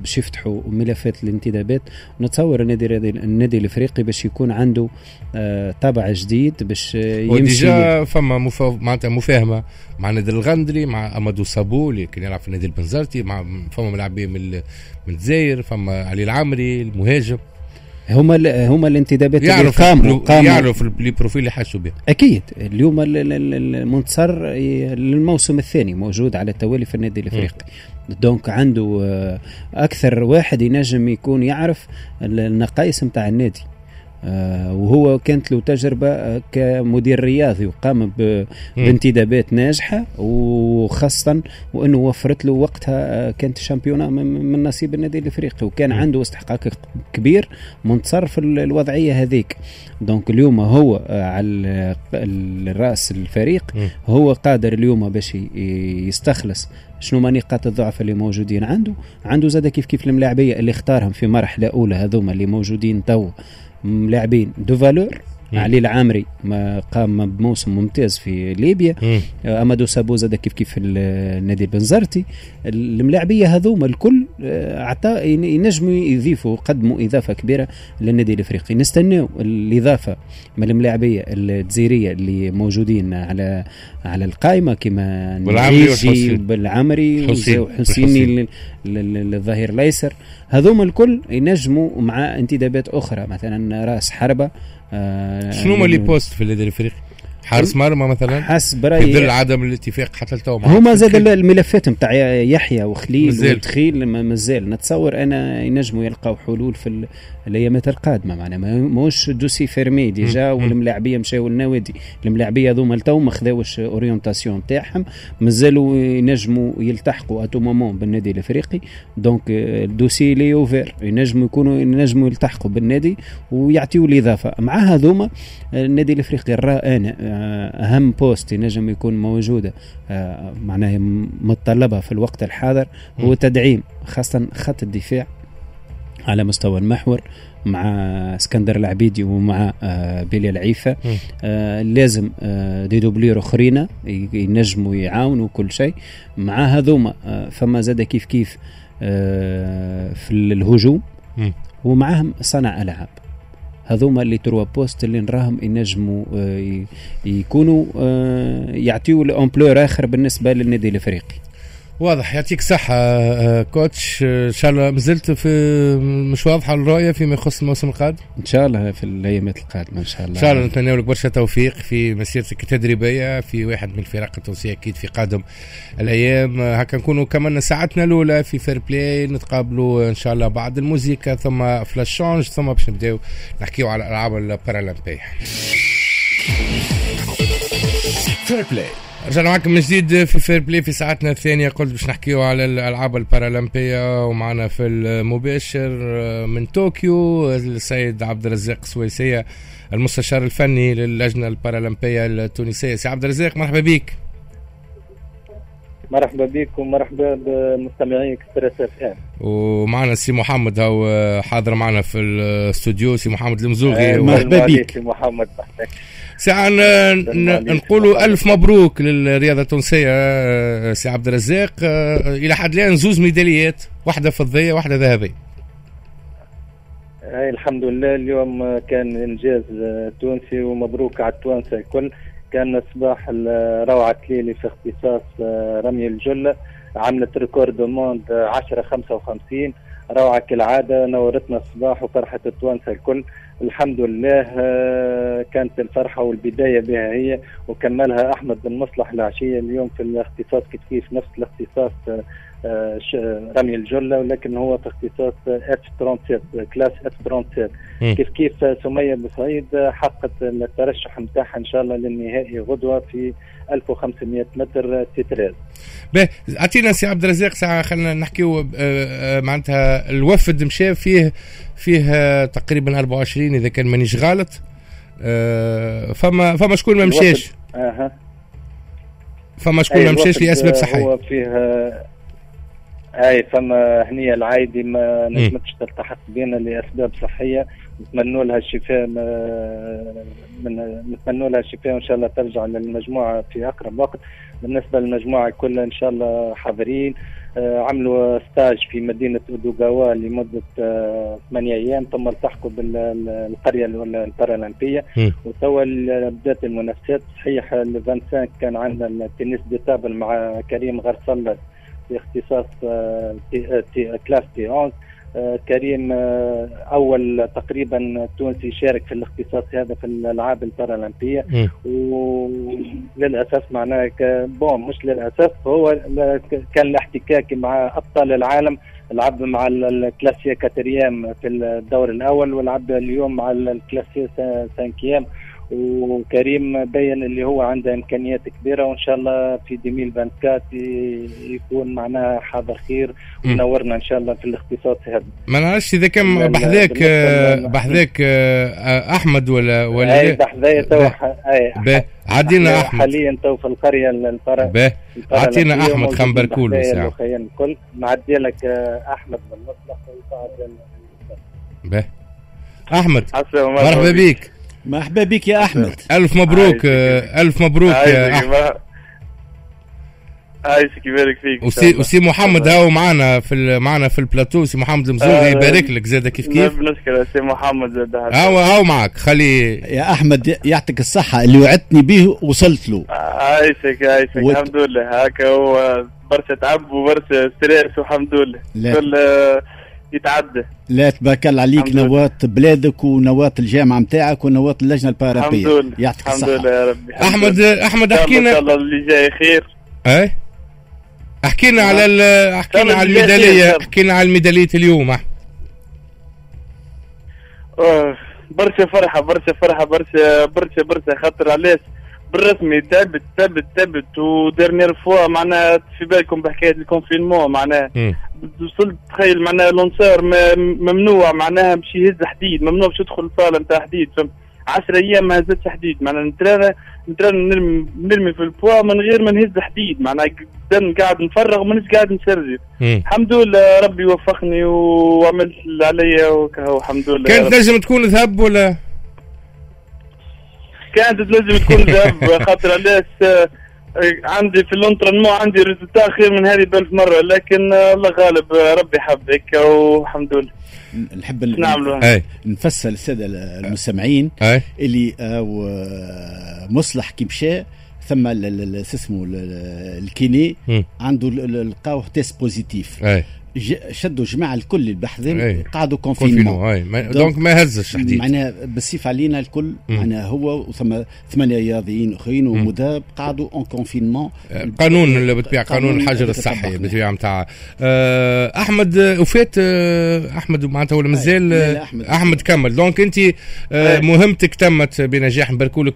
Speaker 3: باش يفتحوا ملفات الانتدابات. نتصور النادي النادي الإفريقي باش يكون عنده طابع جديد باش
Speaker 1: يمشي. فما معناتها مفاهمة مع نادي الغندري مع أمادو صابو اللي كان يلعب في النادي البنزرتي مع فما ملاعبين من من الجزائر فما علي العمري المهاجم.
Speaker 3: هما هما الانتدابات
Speaker 1: اللي قاموا قاموا. يعرفوا ال profil اللي حسوا به
Speaker 3: أكيد. اليوم المنتصر للموسم الثاني موجود على التوالي في النادي الإفريقي. donc عنده آه، أكثر واحد ينجم يكون يعرف النقائص نتاع النادي. وهو كانت له تجربة آه، كمدير رياضي وقام بانتدابات ناجحة وخاصة وأنه وفرت له وقتها آه، كانت ال championnat من نصيب النادي الإفريقي وكان عنده استحقاق كبير منتصر في الوضعية هذيك. donc اليوم هو على الرأس الفريق هو قادر اليوم باش يستخلص شنو ما نقاط الضعف اللي موجودين عنده. عنده زاد كيف كيف الملاعبية اللي اختارهم في مرحلة أولى هذوما اللي موجودين تو لاعبين. دو فالور علي العامري ما قام بموسم ممتاز في ليبيا. آه، أمادو سابو زاد كيف كيف النادي البنزرتي الملاعبية هذوما الكل آه، عطاء ينجموا يضيفوا قدموا إضافة كبيرة للنادي الإفريقي. نستناو الإضافة من الملاعبية الجزائرية اللي موجودين على على القائمة كما
Speaker 1: بالعمري
Speaker 3: بالعمري وحسيني الظهير الأيسر. هذوما الكل ينجموا مع انتدابات أخرى مثلا رأس حربة
Speaker 1: آه شنو هما اللي poste في النادي الافريقي؟ حارس مرمى مثلا؟
Speaker 3: حسب برايي
Speaker 1: ظل عدم الاتفاق حتى التو
Speaker 3: هما زاد الملفات نتاع يحيى وخليل وتخيل مازال. نتصور أنا ينجموا يلقاو حلول في الأيامات القادمة. معنا ماهوش dossier fermé déjà والملاعبيه مشاو للنوادي الملاعبية هذوما لتو ما خذاوش orientation تاعهم. مازالوا ينجموا يلتحقوا à tout moment بالنادي الإفريقي. donc ال dossier il est ouvert ينجموا يكونوا ينجموا يلتحقوا بالنادي ويعطيوا الإضافة. مع هذوما النادي الإفريقي أنا أهم poste ينجم يكون موجودة آه، معناها متطلبة في الوقت الحاضر هو تدعيم خاصة خط الدفاع على مستوى المحور مع اسكندر العبيدي ومع آه، بيلي العيفة. آه لازم آه des doublures أخرين ينجموا يعاونوا كل شيء. مع هذوما آه فما زاد كيف كيف في الهجوم. ومعهم صنع ألعاب. هذوما اللي trois postes اللي نراهم ينجموا آه، يكونوا آه، يعطيوا ال ampleur آخر بالنسبة للنادي الإفريقي.
Speaker 1: واضح يعطيك صحة آه، coach إن شاء الله مازلت في مش واضحة الرؤية فيما يخص الموسم القادم؟
Speaker 3: إن شاء الله في الأيامات القادمة إن شاء الله
Speaker 1: إن شاء الله نتمنى لك برشا توفيق في مسيرتك التدريبية في واحد من الفرق التونسية أكيد في قادم الأيام هكا نكونوا كمان ساعتنا الأولى في Fair Play نتقابلوا إن شاء الله بعد الموسيقى ثم flash change ثم باش نبداو نحكيو على الألعاب البارالمبية. Fair Play رجعنا معكم من جديد في Fair Play في ساعتنا الثانية. قلت باش نحكيو على الألعاب البارالمبية ومعنا في المباشر من طوكيو السيد عبد الرزاق سويسية المستشار الفني للجنة البارالمبية التونسية. سي عبد الرزاق مرحبا بك.
Speaker 5: مرحبا بك ومرحبا بمستمعي Express F
Speaker 1: ومعنا سي محمد هو حاضر معنا في الاستوديو سي محمد المزوغي
Speaker 5: مرحبا بك. سي محمد
Speaker 1: ساعة نقولوا ألف مبروك للرياضة التونسية آه، سي عبد الرزاق. آه، إلى حد الآن زوز ميداليات واحدة فضية واحدة ذهبية.
Speaker 5: الحمد لله. اليوم كان إنجاز تونسي ومبروك على التوانسة الكل. كان صباح روعة التليلي في اختصاص رمي الجله عملت record monde 10 55 روعة كالعادة نورتنا الصباح وفرحة التوانسة الكل. الحمد لله كانت الفرحة والبداية باهية وكملها أحمد بن مصلح العشية اليوم في الاختصاص كيف كيف نفس الاختصاص آه، رمي الجلة ولكن هو في اختصاص F 37 classe F 37 كيف كيف سمية بوسعيد حققت الترشح نتاعها إن شاء الله للنهائي غدوة في 1500 متر T treize
Speaker 1: باهي أعطينا سي عبد الرزاق ساعة خلينا نحكيو آه، آه، معناتها الوفد مشى فيه فيه تقريبا 24 إذا كان مانيش غلط فما فما شكون ما مشاش آها. فما شكون ما مشاش لأسباب صحية.
Speaker 5: هو فيه أي فما هنية العايدي ما نجمتش تلتحق بينا لأسباب صحية. نتمنوا لها الشفاء من نتمنوا لها الشفاء وإن شاء الله ترجع للمجموعة في أقرب وقت. بالنسبة للمجموعة كلها إن شاء الله حاضرين. آه، عملوا ستاج في مدينة أودوغاوا لمدة آه، ثمانية أيام. ثم التحقوا بالقريه البارالمبية. وتوا بدأت المنافسات. صحيح ال 25 كان عندنا ال tennis de table مع كريم غرسلة في اختصاص آه، T classe T 11 آه، كريم آه، أول تقريبا تونسي يشارك في الاختصاص هذا في الألعاب البارالمبية. وللأسف معناه bon مش للأسف هو كان الاحتكاك مع أبطال العالم. لعب مع ال classé quatrième في الدور الأول ولعب اليوم مع ال classé cinquième. وكريم بين اللي هو عنده إمكانيات كبيرة وإن شاء الله في 2024 يكون معنا حاضر خير ونورنا إن شاء الله في الاختصاص هذا.
Speaker 1: ما نعرفش اذا كان بحذاك بحذاك آه، أحمد ولا ولا
Speaker 5: أي بحذايا تو
Speaker 1: عدينا أحمد.
Speaker 5: حاليا تو في القرية
Speaker 1: الفرق عطينا أحمد خنبركولو
Speaker 5: ساعة. الكل. نعدي لك آه، أحمد من المصلح
Speaker 1: به. أحمد مرحبا بك
Speaker 3: مرحبا بك يا أحمد.
Speaker 1: ألف مبروك ألف مبروك يا أحمد.
Speaker 6: عايشك يبارك فيك
Speaker 1: وسي وسي محمد هاو معنا في معنا في البلاتو. سي محمد المزوغي يبارك لك. زاد كيف كيف؟
Speaker 6: نشكر سي محمد زاد
Speaker 1: هاو هاو معك. خلي
Speaker 3: يا أحمد يعطيك الصحة. اللي وعدتني به وصلت له.
Speaker 6: عايشك عايشك وت... الحمد لله. هكا هو برشا تعب وبرشا stress والحمد لله. كل يتعدى
Speaker 3: لا تبارك الله عليك نواة بلادك ونواة الجامعة نتاعك ونواة اللجنة البارالمبية
Speaker 6: الحمد لله. يعطيك الصحة. الحمد لله يا ربي.
Speaker 1: أحمد أحمد
Speaker 6: احكينا إن شاء الله اللي جاي خير.
Speaker 1: أي أحكينا على أحكينا على الميدالية. أحكينا على الميدالية اليوم أحمد.
Speaker 6: برشا فرحة برشا فرحة برشا برشا برشا خاطر علاش بالرسمي تعبت تعبت تعبت وديرنيير فوا معناها في بالكم بحكاية الكونفينمون معناها وصلت تخيل معناها لونسور ممنوع معناها باش يهز حديد ممنوع باش يدخل الصاله نتاع حديد فهمت؟ 10 أيام ما هزتش حديد معناها نترانا نترانا نرمي, نرمي في البوا من غير ما نهز حديد معناها قاعد نفرغ ومانيش قاعد نسرجي. الحمد لله ربي وفقني وعملت اللي عليا وكهو الحمد لله.
Speaker 1: كانت لازم تكون ذهب ولا؟
Speaker 6: كانت لازم تكون ذهب خاطر علاش عندي في ال entraînement عندي résultat خير من هذه بألف مرة لكن الله غالب ربي حب هيك والحمد لله.
Speaker 3: نحب نعملوا نفسر للساده المستمعين اللي آه، مصلح كي مشى ثم اسمه ال kiné عنده لقاوه test positif. شدوا جماعة الكل البحثين قعدوا confinement.
Speaker 1: donc ما هزش حديد
Speaker 3: معناها بالسيف علينا الكل معناها هو وثم ثمانية رياضيين أخرين ومذاب قعدوا en confinement
Speaker 1: قانون اللي بتبيع قانون الحجر الصحي بتبيع نتاع آه، أحمد وفات آه، أحمد معناتها ولا مازال؟ أحمد, أحمد كمل. donc أنت آه، مهمتك تمت بنجاح نباركوا لك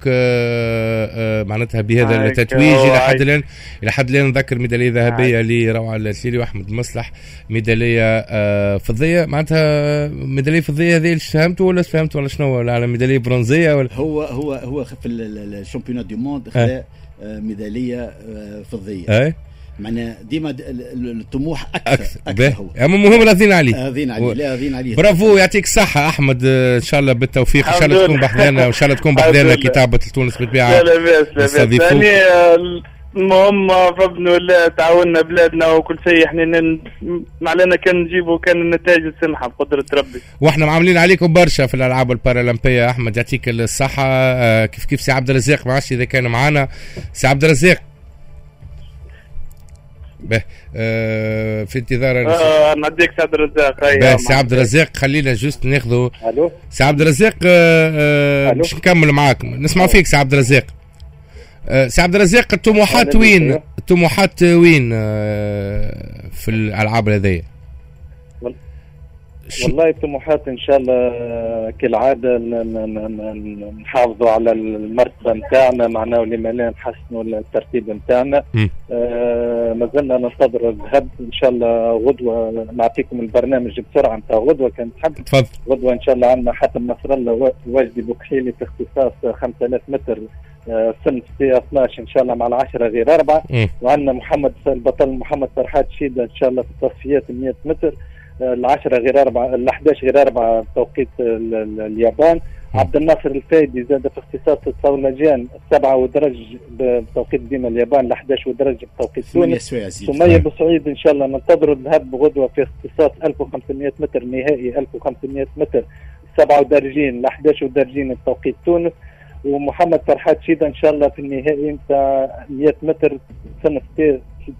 Speaker 1: معناتها بهذا التتويج إلى حد الآن. إلى حد الآن نذكر ميدالية ذهبية لروعة التليلي وأحمد مصلح. ميدالية آه فضية. معناتها ميدالية فضية هذه اللي فهمتوا ولا فهمتوا ولا شنو؟ ولا على ميدالية برونزية ولا؟
Speaker 3: هو هو هو في ال championnat du monde خذا آه ميدالية آه فضية.
Speaker 1: اي
Speaker 3: معناها ديما الطموح أكثر أكثر,
Speaker 1: أكثر هو. أما المهم راضيين عليه
Speaker 3: راضيين عليه لا راضيين عليه
Speaker 1: برافو يعطيك الصحه أحمد إن شاء الله بالتوفيق. إن شاء الله تكون بحذانا وإن شاء الله تكون بحذانا كتابة تونس بالطبيعه
Speaker 6: لا لا بس لا بس. المهم ربنا ولا تعاوننا بلادنا وكل شيء. إحنا ما علينا كان نجيبوا كان النتائج السمحه بقدره ربي.
Speaker 1: وإحنا معولين عليكم برشا في الألعاب البارالمبية. أحمد يعطيك الصحة. آه، كيف كيف سي عبد الرزاق؟ ما عرفتش إذا كان معنا سي عبد الرزاق. به آه في انتظار
Speaker 6: آه نعديك سي عبد الرزاق.
Speaker 1: به سي عبد الرزاق خلينا juste ناخذوا
Speaker 5: ألو؟
Speaker 1: سي عبد الرزاق آه باش نكمل معاك. نسمع فيك سي عبد الرزاق. سي عبد الرزاق الطموحات وين؟ الطموحات وين آه في الألعاب هذيا
Speaker 5: والله طموحات إن شاء الله كالعادة نحافظوا على المرتبه نتاعنا معناه ولما لا نحسنوا الترتيب نتاعنا. آه ما زلنا ننتظر الذهب إن شاء الله غدوة نعطيكم البرنامج بسرعة نتاع غدوة كان تحب.
Speaker 1: تفضل.
Speaker 5: غدوة إن شاء الله عندنا حاتم نصر الله واجدي بوكحيلي في اختصاص 5000 متر. سن في 12 إن شاء الله مع العشرة غير أربعة. وعندنا محمد البطل محمد فرحات شيدة إن شاء الله في التصفيات 100 متر. العشرة غير أربعة ال 11 غير أربعة بتوقيت اليابان. عبد الناصر الفايدي زاد في اختصاص الصولجان السبعة ودرج بتوقيت ديما اليابان ال 11 ودرج بتوقيت تونس. سمية بوسعيد إن شاء الله ننتظروا الذهب بغدوة في اختصاص 1500 متر نهائي 1500 متر. سبعة ودرجين ال 11 ودرجين بتوقيت تونس. ومحمد فرحات شيدا إن شاء الله في النهائي. نتاع 100 متر سنة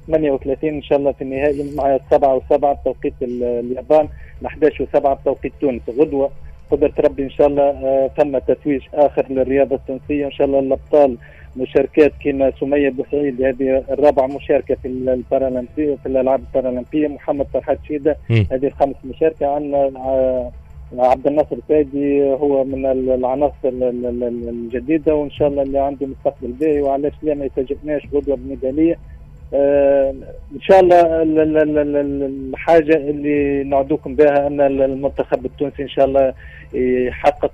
Speaker 5: 38 إن شاء الله في النهائي. مع 7 و7 بتوقيت اليابان 11 و7 بتوقيت تونس. غدوة قدرة ربي إن شاء الله آه ثم تتويج آخر للرياضة التونسية. إن شاء الله الأبطال مشاركات كما سمية بوسعيد هذه الرابعة مشاركة في البارالمبيه في الألعاب البارالمبية. محمد فرحات شيده هذه الخامس مشاركة عندنا آه عبد الناصر الفادي هو من العناصر الجديدة وإن شاء الله اللي عنده مستقبل باهي وعلاش لا ما يفاجئناش غدوة بميداليه آه إن شاء الله الحاجة اللي نعدوكم بها أن المنتخب التونسي إن شاء الله يحقق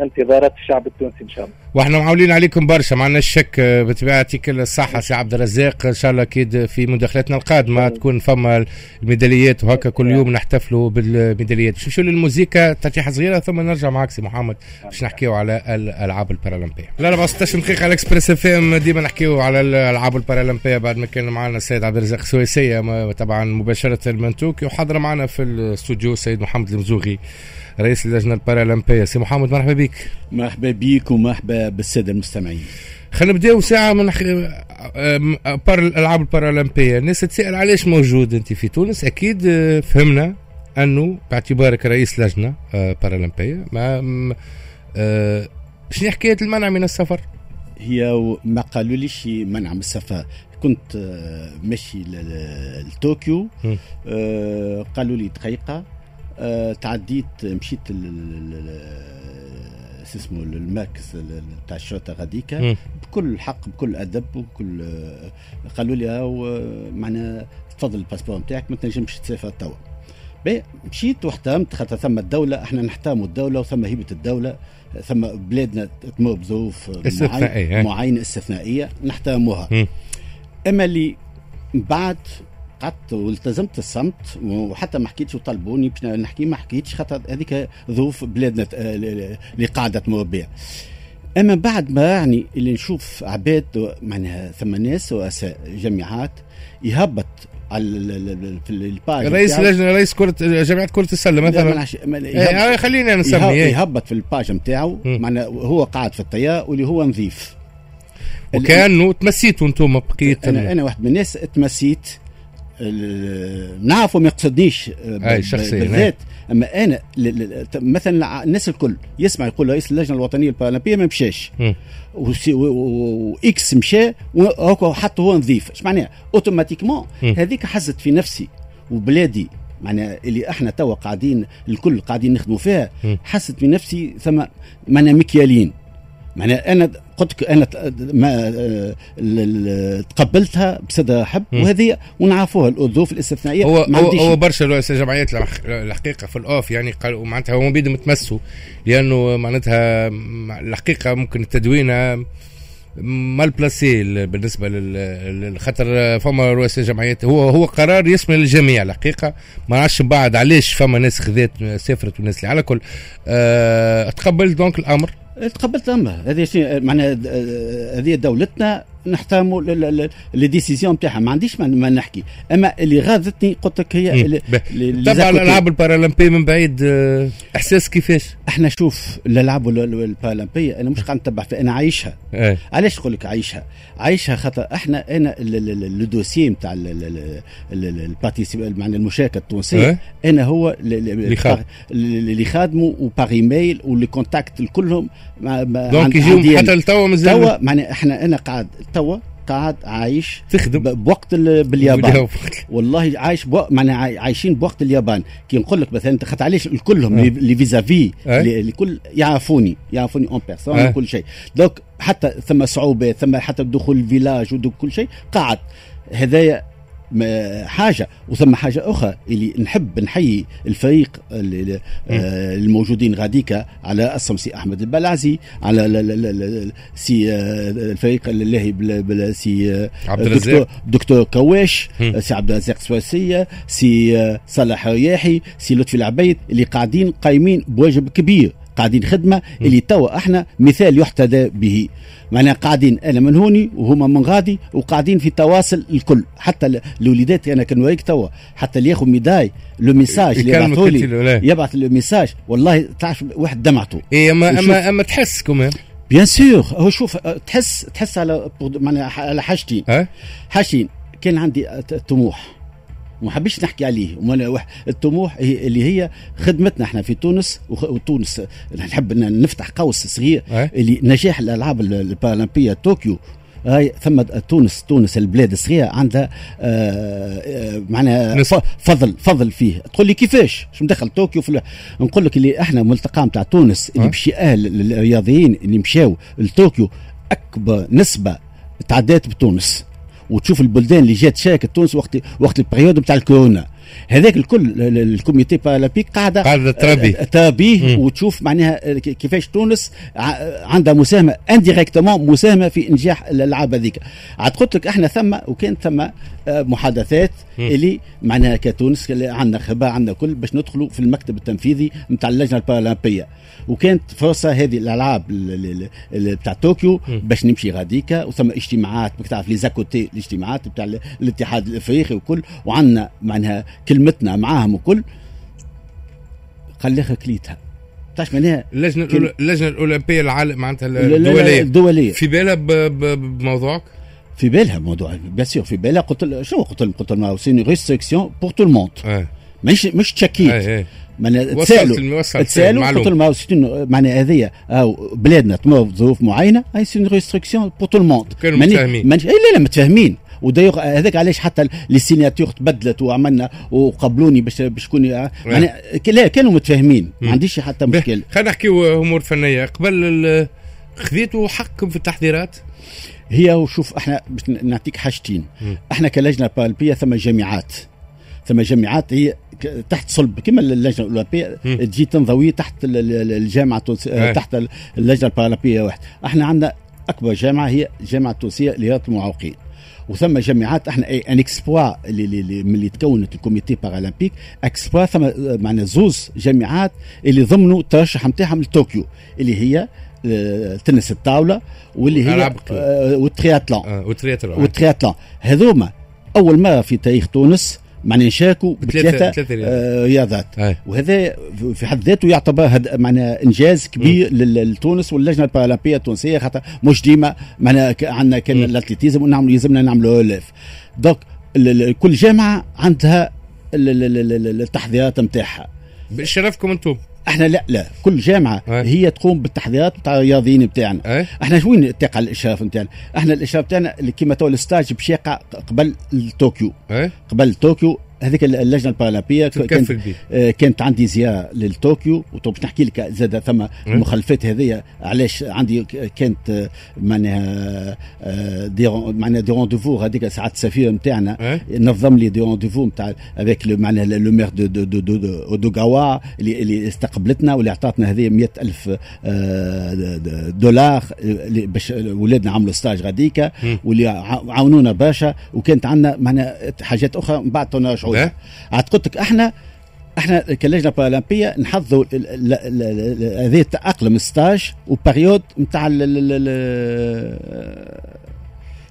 Speaker 5: انتظارات الشعب التونسي إن شاء الله.
Speaker 1: وإحنا معولين عليكم برشا ما عندناش شك بطبيعه يعطيك الصحة سي عبد الرزاق. إن شاء الله أكيد في مداخلتنا القادمة تكون فما الميداليات وهكا كل يوم نحتفلوا بالميداليات. باش نمشيو للموسيقى؟ ترتيحه صغيرة ثم نرجع معك سي محمد باش نحكيو على الالعاب البارالمبية. لا 14 دقيقه على Express FM ديما نحكيو على الالعاب البارالمبية بعد ما كان معنا السيد عبد الرزاق السويسية طبعا مباشرة من طوكيو وحضر معنا في الاستوديو السيد محمد المزوغي. رئيس اللجنه البارالمبيه سي محمد مرحبا بك.
Speaker 7: مرحبا بك ومرحبا بالسادة المستمعين.
Speaker 1: خلينا نبداو ساعة من بار الالعاب البارالمبية. الناس تسأل علاش موجود أنت في تونس؟ أكيد فهمنا أنه باعتبارك رئيس لجنة بارالمبيه ما شنو حكاية المنع من السفر؟
Speaker 7: هي ما قالوا ليش منع من السفر. كنت ماشي لطوكيو قالوا لي دقيقه آه تعديت مشيت اسمه المركز تاع الشرطة غاديكا بكل حق بكل أدب وبكل قالوا لي معناها تفضل الباسبور نتاعك ما تنجمش تسافر توا. مشيت واحترمت خاطر ثم الدولة إحنا نحترموا الدولة وثم هيبة الدولة ثم بلادنا تمر بظروف معينة استثنائية نحترموها. أما اللي بعد قعدت والتزمت الصمت وحتى ما حكيتش وطلبوني باش نحكي ما حكيتش خاطر هذيك ظروف بلادنا اللي قاعدة تمر بها أما بعد ما يعني اللي نشوف عباد معناها ثم ناس رؤساء جامعات يهبط على في الباج
Speaker 1: رئيس لجنة رئيس كرة جامعة كرة السلة مثلا. إيه خلينا نسمي
Speaker 7: يهبط في الباج نتاعو معناها هو قاعد في الطياره واللي هو نظيف.
Speaker 1: وكانوا تمسيتوا أنتم بقيت
Speaker 7: أنا, أنا واحد من الناس تمسيت نعرفه ما يقصدنيش
Speaker 1: شخصيا
Speaker 7: بالذات. أما أنا مثلا الناس الكل يسمع يقول رئيس اللجنة الوطنية البارالمبيه ما مشاش. واكس مشى حتى هو نظيف. إيش معناها أوتوماتيكمون. هذيك حزت في نفسي وبلادي. معناها اللي إحنا توا قاعدين الكل قاعدين نخدموا فيها حست في نفسي ثم معناها مكيالين. معناها أنا قلت أنا ما تقبلتها بصدر حب وهذه ونعرفوها الظروف الاستثنائية.
Speaker 1: هو هو, هو برشا رؤساء جمعيات الحقيقة في الأوف يعني قالوا معناتها هو بيدهم يتمسوا لأنه معناتها الحقيقة ممكن التدوينة مال بلاسي بالنسبة للخطر فما رؤساء جمعيات. هو هو قرار يشمل الجميع الحقيقة. ما نعرفش بعد علاش فما ناس خذات سافرت والناس اللي على كل أه تقبلت donc الأمر.
Speaker 7: تقبلت أمر هذه معناها هذه دولتنا نحترموا les décisions نتاعها ما عنديش ما نحكي اما اللي غاضتني قلت لك هي
Speaker 1: طبعا الالعاب البارالمبيه من بعيد آه، احساس كيفاش
Speaker 7: إحنا شوف الالعاب البارالمبيه أنا مش قاعد نتبع فيها أنا عايشها
Speaker 1: إيه.
Speaker 7: علاش نقول لك عايشها عايشها خاطر إحنا أنا le dossier نتاع معنى المشاركه التونسيه
Speaker 1: إيه.
Speaker 7: أنا هو
Speaker 1: اللي
Speaker 7: خادمه و par mail و les contacts كلهم
Speaker 1: donc يجيهم حتى لتوا مازال
Speaker 7: توا معنى إحنا أنا قاعد توا قاعد عايش
Speaker 1: تخدم.
Speaker 7: بوقت باليابان. والله عايش بوقت معنى عايشين بوقت اليابان. كي نقول لك مثلا خاطر علاش كلهم les vis-à-vis الكل يعرفوني يعرفوني en personne كل شيء. donc حتى ثم صعوبات ثم حتى دخول ال village وكل شيء قاعد. هذايا حاجة وثم حاجة أخرى اللي نحب نحيي الفريق آه، الموجودين غاديكا على راسهم سي أحمد البلعزي على سي آه، الفريق اللي سي آه،
Speaker 1: عبد دكتور,
Speaker 7: دكتور كواش سي عبد الرزاق سواسيه سي صلاح رياحي سي لطفي العبيد اللي قاعدين قايمين بواجب كبير. قاعدين خدمة اللي توا إحنا مثال يحتذى به. معناها قاعدين أنا من هوني وهما من غادي وقاعدين في تواصل الكل. حتى الوليدات أنا كنوريك توا. حتى اللي ياخذ médaille les messages اللي يبعثوا لي يبعث le message والله تعرف واحد دمعته.
Speaker 1: اي اما اما أما تحس كمان
Speaker 7: bien sûr هو شوف تحس تحس على معناها على حاجتين. حاجتين. كان عندي طموح. وما حبيش نحكي عليه. الطموح اللي هي خدمتنا إحنا في تونس وتونس نحب نفتح قوس صغير اللي نجاح الألعاب البارالمبيه طوكيو. هاي ثم تونس تونس البلاد الصغيرة عندها آه، آه، معناها فضل فضل فيه. تقول لي كيفاش؟ شو مدخل طوكيو في نقول لك اللي إحنا ملتقى نتاع تونس اللي بشي أهل الرياضيين اللي مشاو لطوكيو أكبر نسبة تعدات بتونس. وتشوف البلدان اللي جات شاركت تونس وقت وقت ال période نتاع الكورونا. هذاك الكل ال Comité Paralympique
Speaker 1: قاعدة قاعدة تربي
Speaker 7: تربيه وتشوف معناها كيفاش تونس عندها مساهمة indirectement مساهمة في إنجاح الألعاب هذيك. عاد قلت لك إحنا ثم وكان ثم آه، محادثات اللي معناها كتونس عندنا خبرة عندنا كل باش ندخلوا في المكتب التنفيذي نتاع اللجنة البارالمبية. وكانت فرصة هذه الألعاب بتاع طوكيو باش نمشي غاديكا وثم اجتماعات تعرف les à-côtés الاجتماعات بتاع الاتحاد الإفريقي وكل وعندنا معناها كلمتنا معاهم وكل خليها كليتها. تعرف معناها
Speaker 1: اللجنة كل... اللجنة الأولمبية العالم معناتها الدولية.
Speaker 7: الدولية.
Speaker 1: في بالها بموضوعك؟
Speaker 7: في بالها موضوع bien sûr في بالها. قلت شنو قلت قلت لهم؟ c'est restriction pour tout le monde مش مش تشكيت. معناها تسالوا تسالوا قلت لهم معناها هذه أو بلادنا تمر ظروف معينة. هاي c'est restriction pour tout le monde
Speaker 1: كانوا متفاهمين.
Speaker 7: لا لا متفاهمين. ودايوغ هذاك علاش حتى لي سيناتور تبدلت وعملنا وقبلوني باش باش شكون يعني لا كانوا متفاهمين. ما عنديش حتى مشكل.
Speaker 1: خلينا نحكيو أمور فنية. قبل خذيتوا حقكم في التحضيرات؟
Speaker 7: هي وشوف إحنا باش نعطيك حاجتين. إحنا كلجنة بارالمبيه ثم جامعات. ثم جامعات هي تحت صلب كما اللجنة الأولمبية تجي تنضوي تحت الجامعة التونسيه تحت اللجنة البارالمبية واحد. إحنا عندنا أكبر جامعة هي الجامعة التونسية لرياضه المعوقين. وثم جامعات إحنا ان اكسبوا اللي, اللي اللي تكونت ال Comité Paralympique اكسبوا ثم معنا زوز جامعات اللي ضمنوا الترشح نتاعهم لطوكيو اللي هي آه، تنس الطاولة واللي هي آه،
Speaker 1: آه وال
Speaker 7: triathlon. وال triathlon. هذوما أول مرة في تاريخ تونس معناها نشاركوا بثلاثه آه رياضات. وهذا في حد ذاته يعتبر معناها إنجاز كبير لتونس واللجنة البارالمبية التونسية خاطر مش ديما معناها عندنا كان ال athlétisme ونعمل يلزمنا نعملوا اولاف donc كل جامعة عندها التحضيرات نتاعها.
Speaker 1: بشرفكم أنتم.
Speaker 7: إحنا لا لا كل جامعة أي. هي تقوم بالتحضيرات بتاع الرياضيين بتاعنا. إحنا وين تقع الإشراف نتاعنا إحنا الإشراف بتاعنا كيما تو ال stage باش يقع قبل طوكيو. قبل طوكيو هذيك اللجنة البارالمبية كانت, آه كانت عندي زيارة لطوكيو وباش نحكي لك زاد ثم المخلفات هذه علاش عندي كانت آه، معناها آه des معناها des rendez-vous هذيك ساعات السفير نتاعنا نظم لي des rendez-vous نتاع avec معناها le maire de de de de de, de غاوا اللي, اللي استقبلتنا واللي اعطتنا هذه 100000 آه دولار باش ولادنا عملوا stage غاديكا واللي عاونونا باشا وكانت عندنا معناها حاجات أخرى. من بعد شعور عاد قلت لك إحنا إحنا كلجنه بارالمبيه نحضروا هذه التاقلم stage و période نتاع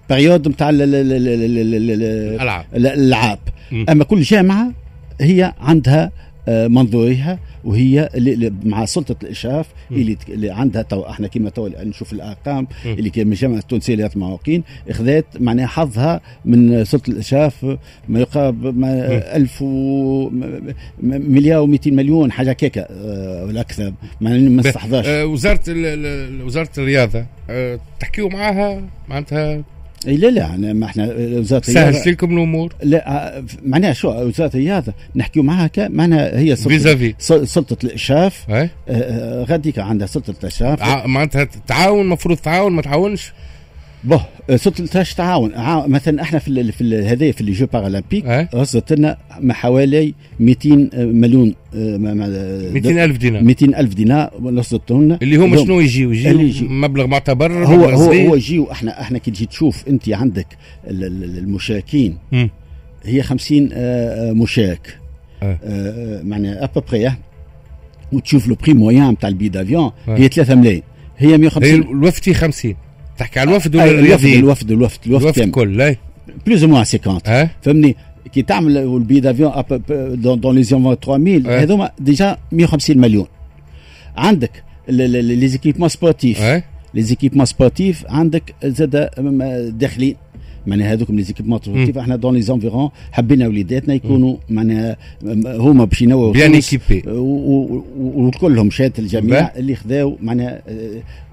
Speaker 7: période نتاع الالعاب الالعاب اما كل جامعه هي عندها آه، منظورها وهي مع سلطة الإشراف اللي, اللي عندها تو إحنا كما تو نشوف الأرقام اللي كان من الجامعة التونسية للمعوقين إخذت معناها حظها من سلطة الإشراف ما يقارب 1000 و مليار و200 مليون حاجة كيكة آه، ولا أكثر ما استحضرش.
Speaker 1: آه، وزارة وزارة الرياضة تحكيوا معاها معناتها؟
Speaker 7: إي لا لا ما إحنا
Speaker 1: وزارة سهلت لكم الأمور؟
Speaker 7: لا معناها شو وزارة الرياضة نحكيو معاها معناها هي
Speaker 1: سلطه
Speaker 7: سلطة الإشراف آه، آه، غاديك عندها سلطة الإشراف.
Speaker 1: معناتها تعاون المفروض تعاون ما تعاونش؟
Speaker 7: بو الاشراف تعاون مثلا إحنا في في هذه في ال Jeux Paralympiques وصلت لنا حوالي 200 مليون
Speaker 1: 200 ألف دينار.
Speaker 7: 200 ألف دينار وصلت لنا
Speaker 1: اللي هما شنو يجيو يجيو مبلغ معتبر
Speaker 7: هو هو هو يجيو إحنا إحنا كي تجي تشوف أنت عندك المشاركين هي 50 آه، آه، مشارك آه. معناها à peu près وتشوف le prix moyen نتاع ال billet d'avion هي 3 ملايين. هي 150 هي
Speaker 1: الوفد 50 تحكي على الوفد ولا
Speaker 7: الوفد الوفد الوفد,
Speaker 1: الوفد كل
Speaker 7: plus ou moins 50 فهمني؟ كي تعمل ال billet d'avion dans les environs 3000 هذوما déjà 150 مليون. عندك les équipements sportifs les équipements sportifs عندك زاد داخلين. معناها هذوك les équipements إحنا dans les environs حبينا وليداتنا يكونوا معناها هما باش ينوعوا
Speaker 1: bien équipés
Speaker 7: وكلهم شات الجميع اللي خذاو معناها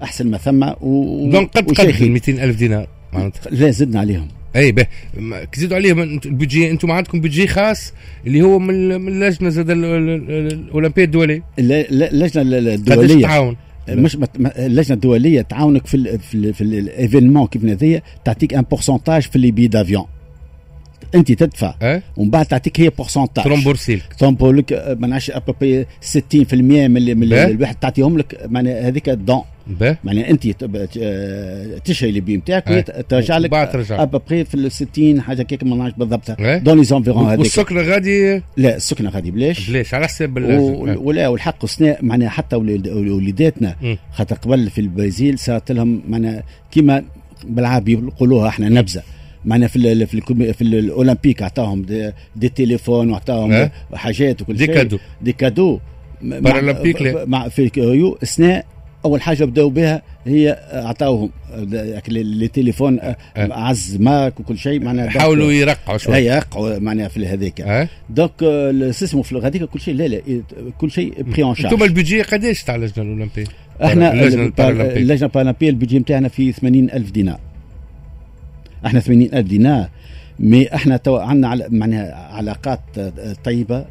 Speaker 7: أحسن ما ثم
Speaker 1: donc قد قد 200 ألف دينار
Speaker 7: معناتها. لا زدنا عليهم.
Speaker 1: أي به تزيدوا عليه ال budget أنتم عندكم budget خاص اللي هو من اللجنة زاد الاولمبيه الدولية.
Speaker 7: اللجنة الدولية. تعاون؟ مش اللجنه الدوليه تعاونك في ال في, ال في ال événement كيف هذيا تعطيك un pourcentage في les billets d'avion انت تدفع. أه؟ ومن بعد تعطيك هي pourcentage
Speaker 1: ت rembourser لك
Speaker 7: ت rembourse لك ما نعرفش ابوبي 60% من اللي من الواحد تعطيهم لك معناها هذيك donc معناها انت تشري البي نتاعك أه؟ ترجع لك ابوبي في ال 60 حاجة كيك ما نعرفش بالضبط. dans les environs
Speaker 1: هذيك. والسكنه غادي
Speaker 7: لا السكنه غادي بلاش.
Speaker 1: بلاش على حساب
Speaker 7: ولا والحق والثناء معناها حتى وليداتنا. خاطر قبل في البرازيل صارت لهم معناها كيما بالعربي يقولوها إحنا نبذة. معنا في ال في ال في ال olympique اعطاهم des, des téléphones واعطاهم أه؟ حاجات وكل
Speaker 1: شيء. des cadeaux.
Speaker 7: des cadeaux.
Speaker 1: paralympique
Speaker 7: مع في ريو إثناء أول حاجة بدأوا بها هي اعطاوهم les téléphones أه. اعز ماك وكل شيء معناها
Speaker 1: حاولوا يرقعوا شوية
Speaker 7: يرقعوا معناها في هذيك. أه؟ donc اسمه في هذيك كل شيء لا لا كل شيء pris en
Speaker 1: charge أنتم البيجي قداش تاع اللجنة الأولمبية؟
Speaker 7: إحنا اللجنة البارالمبية. البيجي نتاعنا فيه 80 ألف دينار. إحنا 80000 دينار. mais إحنا تو عندنا على معناها علاقات طيبة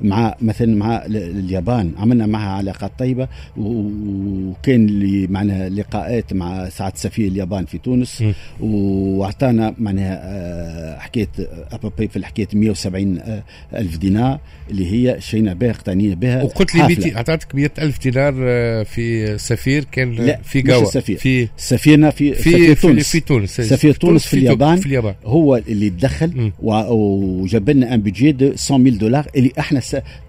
Speaker 7: مع مثلا مع اليابان عملنا معها علاقات طيبة وكان لي معناها لقاءات مع سعادة سفير اليابان في تونس واعطانا معناها آه، حكايه ابوبي في الحكاية 170 آه، ألف دينار اللي هي شينا بها اقتنينا بها
Speaker 1: وقلت لي بيتي اعطتك 100 ألف دينار آه، في سفير كان
Speaker 7: لا
Speaker 1: في جوا
Speaker 7: سفير في سفيرنا في
Speaker 1: في
Speaker 7: سفير
Speaker 1: تونس. في تونس
Speaker 7: سفير تونس في اليابان في اليابان. هو اللي تدخل وجاب لنا un budget de 100 دولار اللي إحنا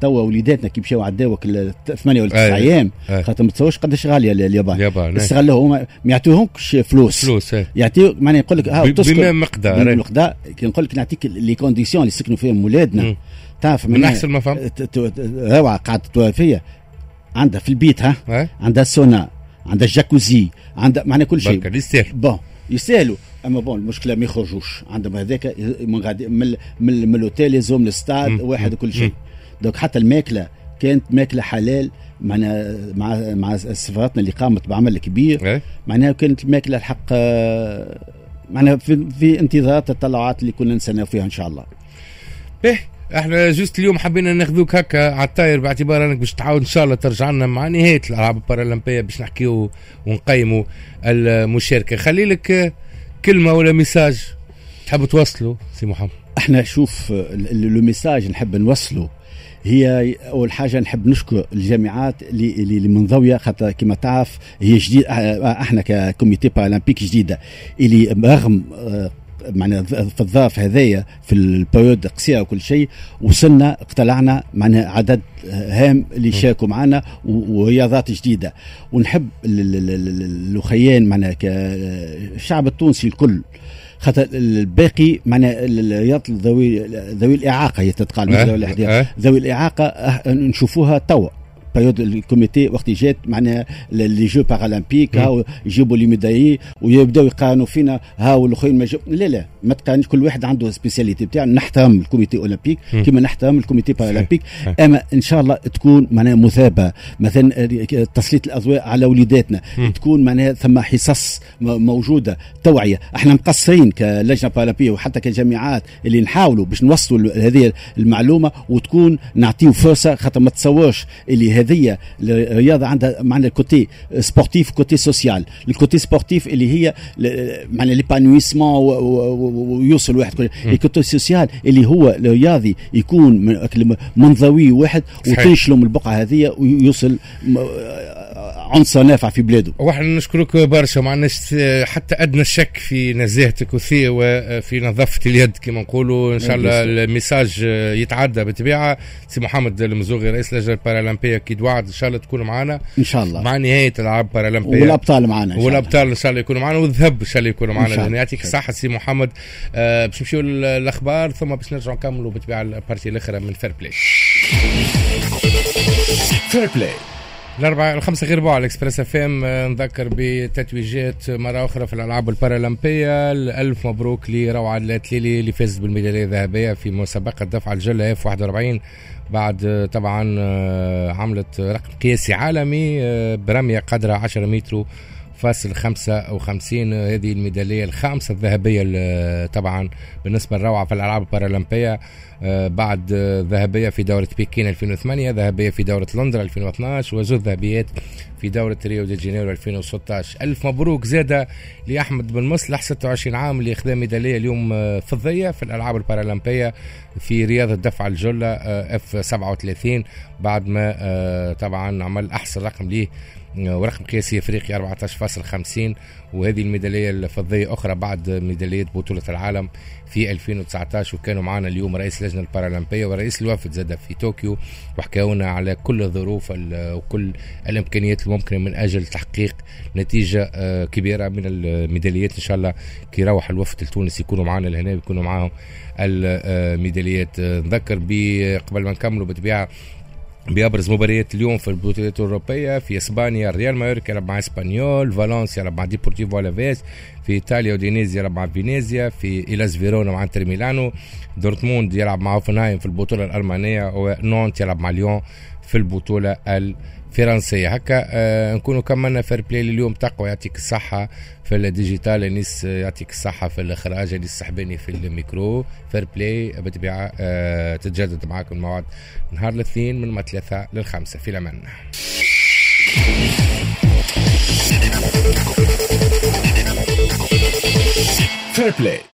Speaker 7: توا وليداتنا كي مشاو عداوك 8 ولا 9 أيام. خاطر ما تصورش قداش غالية اليابان.
Speaker 1: اليابان
Speaker 7: استغلوا هما ما يعطيوهمش فلوس.
Speaker 1: فلوس
Speaker 7: يعطيوك معناها يقول لك
Speaker 1: بما مقدار
Speaker 7: بما مقدار. كي نقول لك نعطيك les conditions اللي سكنوا فيهم ولادنا. تعرف
Speaker 1: من أحسن ما
Speaker 7: فهمت روعة قاعدة توافية. عندها في البيت ها؟ عندها سونا عندها جاكوزي عندها معناها كل شيء.
Speaker 1: يستاهلوا.
Speaker 7: bon يستاهلوا. أما bon المشكلة ما يخرجوش. عندهم هذاك من غادي من, من, من الأوتيل يزوم الإستاد واحد وكل شيء. donc حتى الماكلة كانت ماكلة حلال معنا مع مع سفارتنا اللي قامت بعمل كبير. إيه. معناها كانت الماكله الحق معناها في, في انتظار التطلعات اللي كنا نستناو فيها إن شاء الله.
Speaker 1: به إحنا juste اليوم حبينا ناخذوك هكا على الطاير باعتبار أنك باش تعاود إن شاء الله ترجع لنا مع نهاية الألعاب البارالمبية باش نحكيو ونقيموا المشاركة. خلي لك كلمة ولا message تحب توصله سي محمد؟
Speaker 7: إحنا شوف le message نحب نوصله. هي أول حاجة نحب نشكر الجامعات اللي اللي منضويه خاطر كما تعرف هي جديد أحنا ك comité paralympique جديدة. اللي رغم معناها في الظرف هذايا في ال période قصيرة وكل شيء وصلنا اقتلعنا معناها عدد هام اللي شاركوا معنا ورياضات جديدة. ونحب الأخيان معناها كالشعب التونسي الكل. خاطر الباقي معناها الرياض ذوي ذوي الإعاقة هي تتقال ذوي ذوي الإعاقة نشوفوها توا. période ال comité وقت جات معناها les jeux paralympiques هاو يجيبوا les médailles ويبداو يقارنوا فينا هاو الاخرين ما لا لا ما تقارنش كل واحد عنده spécialité بتاعه نحترم ال comité olympique كما نحترم ال comité paralympique اما ان شاء الله تكون معناها مثابه مثلا تسليط الاضواء على وليداتنا تكون معناها ثم حصص موجوده توعيه إحنا مقصرين كلجنه بارالمبيه وحتى كجامعات اللي نحاولوا باش نوصلوا هذه المعلومه وتكون نعطيو فرصه خاطر ما تصورش اللي هذه الرياضه عندها معنى ال côté sportif côté social ال côté sportif اللي هي معنى l'épanouissement ويوصل واحد ال côté social اللي هو الرياضي يكون منضوي واحد وتنشلوا من البقعة هذه ويوصل عنصر نافع في بلاده.
Speaker 1: وإحنا نشكرك برشا ما عندناش حتى أدنى شك في نزاهتك وفي وفي نظافة اليد كما نقولوا. إن شاء الله ال message يتعدى بالطبيعه سي محمد المزوغي رئيس اللجنه البارالمبية أكيد وعد إن شاء الله تكونوا معنا
Speaker 7: إن شاء الله.
Speaker 1: مع نهاية الألعاب البارالمبيه
Speaker 7: والأبطال معنا
Speaker 1: والأبطال إن شاء الله يكونوا معنا والذهب إن شاء الله يكونوا معنا يعطيك الصحة سي محمد. آه باش نمشيو الاخبار ثم باش نرجعوا نكملوا بالطبيعه ال partie الأخرى من Fair Play Fair Play الأربعة الخمسة غير على ال Express FM نذكر بتتويجات مرة أخرى في الألعاب البارالمبية. ألف مبروك لروعة التليلي اللي فاز بالميدالية الذهبية في مسابقة دفع الجلة F 41 بعد طبعا آه، عملت رقم قياسي عالمي آه، برمية قدرها 10 متر فاصل 55 هذه الميدالية الخامسة الذهبية طبعا بالنسبة للروعة في الألعاب البارالمبية. آه، بعد ذهبية في دورة بكين 2008 ذهبية في دورة لندن 2012 وزوج ذهبيات في دورة ريو دي جانيرو 2016 ألف مبروك زادة لأحمد بن مصلح 26 عام اللي أخذ ميدالية اليوم آه، فضية في الألعاب البارالمبية في رياضة دفع الجلة F آه، 37 بعد ما طبعا عمل أحسن رقم ليه ورقم قياسي افريقيا 14.50 وهذه الميدالية الفضية أخرى بعد ميدالية بطولة العالم في 2019 وكانوا معنا اليوم رئيس اللجنه البارالمبية ورئيس الوفد زاد في طوكيو وحكاونا على كل الظروف وكل الإمكانيات الممكنة من أجل تحقيق نتيجة آه، كبيرة من الميداليات. إن شاء الله كي يروح الوفد التونسي يكونوا معنا لهنا يكونوا معاهم الميداليات. نذكر قبل ما نكملوا بالطبيعه بأبرز مباريات اليوم في البطولات الأوروبية في إسبانيا ريال مايوركا يلعب مع إسبانيول فالنسيا يلعب مع ديبورتيفو ألافيس في إيطاليا أودينيزي يلعب مع فينيزيا في إيلاس فيرونا مع إنتر ميلانو دورتموند يلعب مع هوفنهايم في البطولة الألمانية ونانت يلعب مع ليون في البطولة الفرنسية هكا آه نكونوا كملنا Fair Play اليوم تقوى يعطيك الصحة في ال digital. انيس يعطيك الصحة في الإخراج. انيس السحباني في ال micro. Fair Play بالطبيعة آه تتجدد معاكم الموعد نهار الاثنين من ثلاثة للخمسة. في الأمان. Fair Play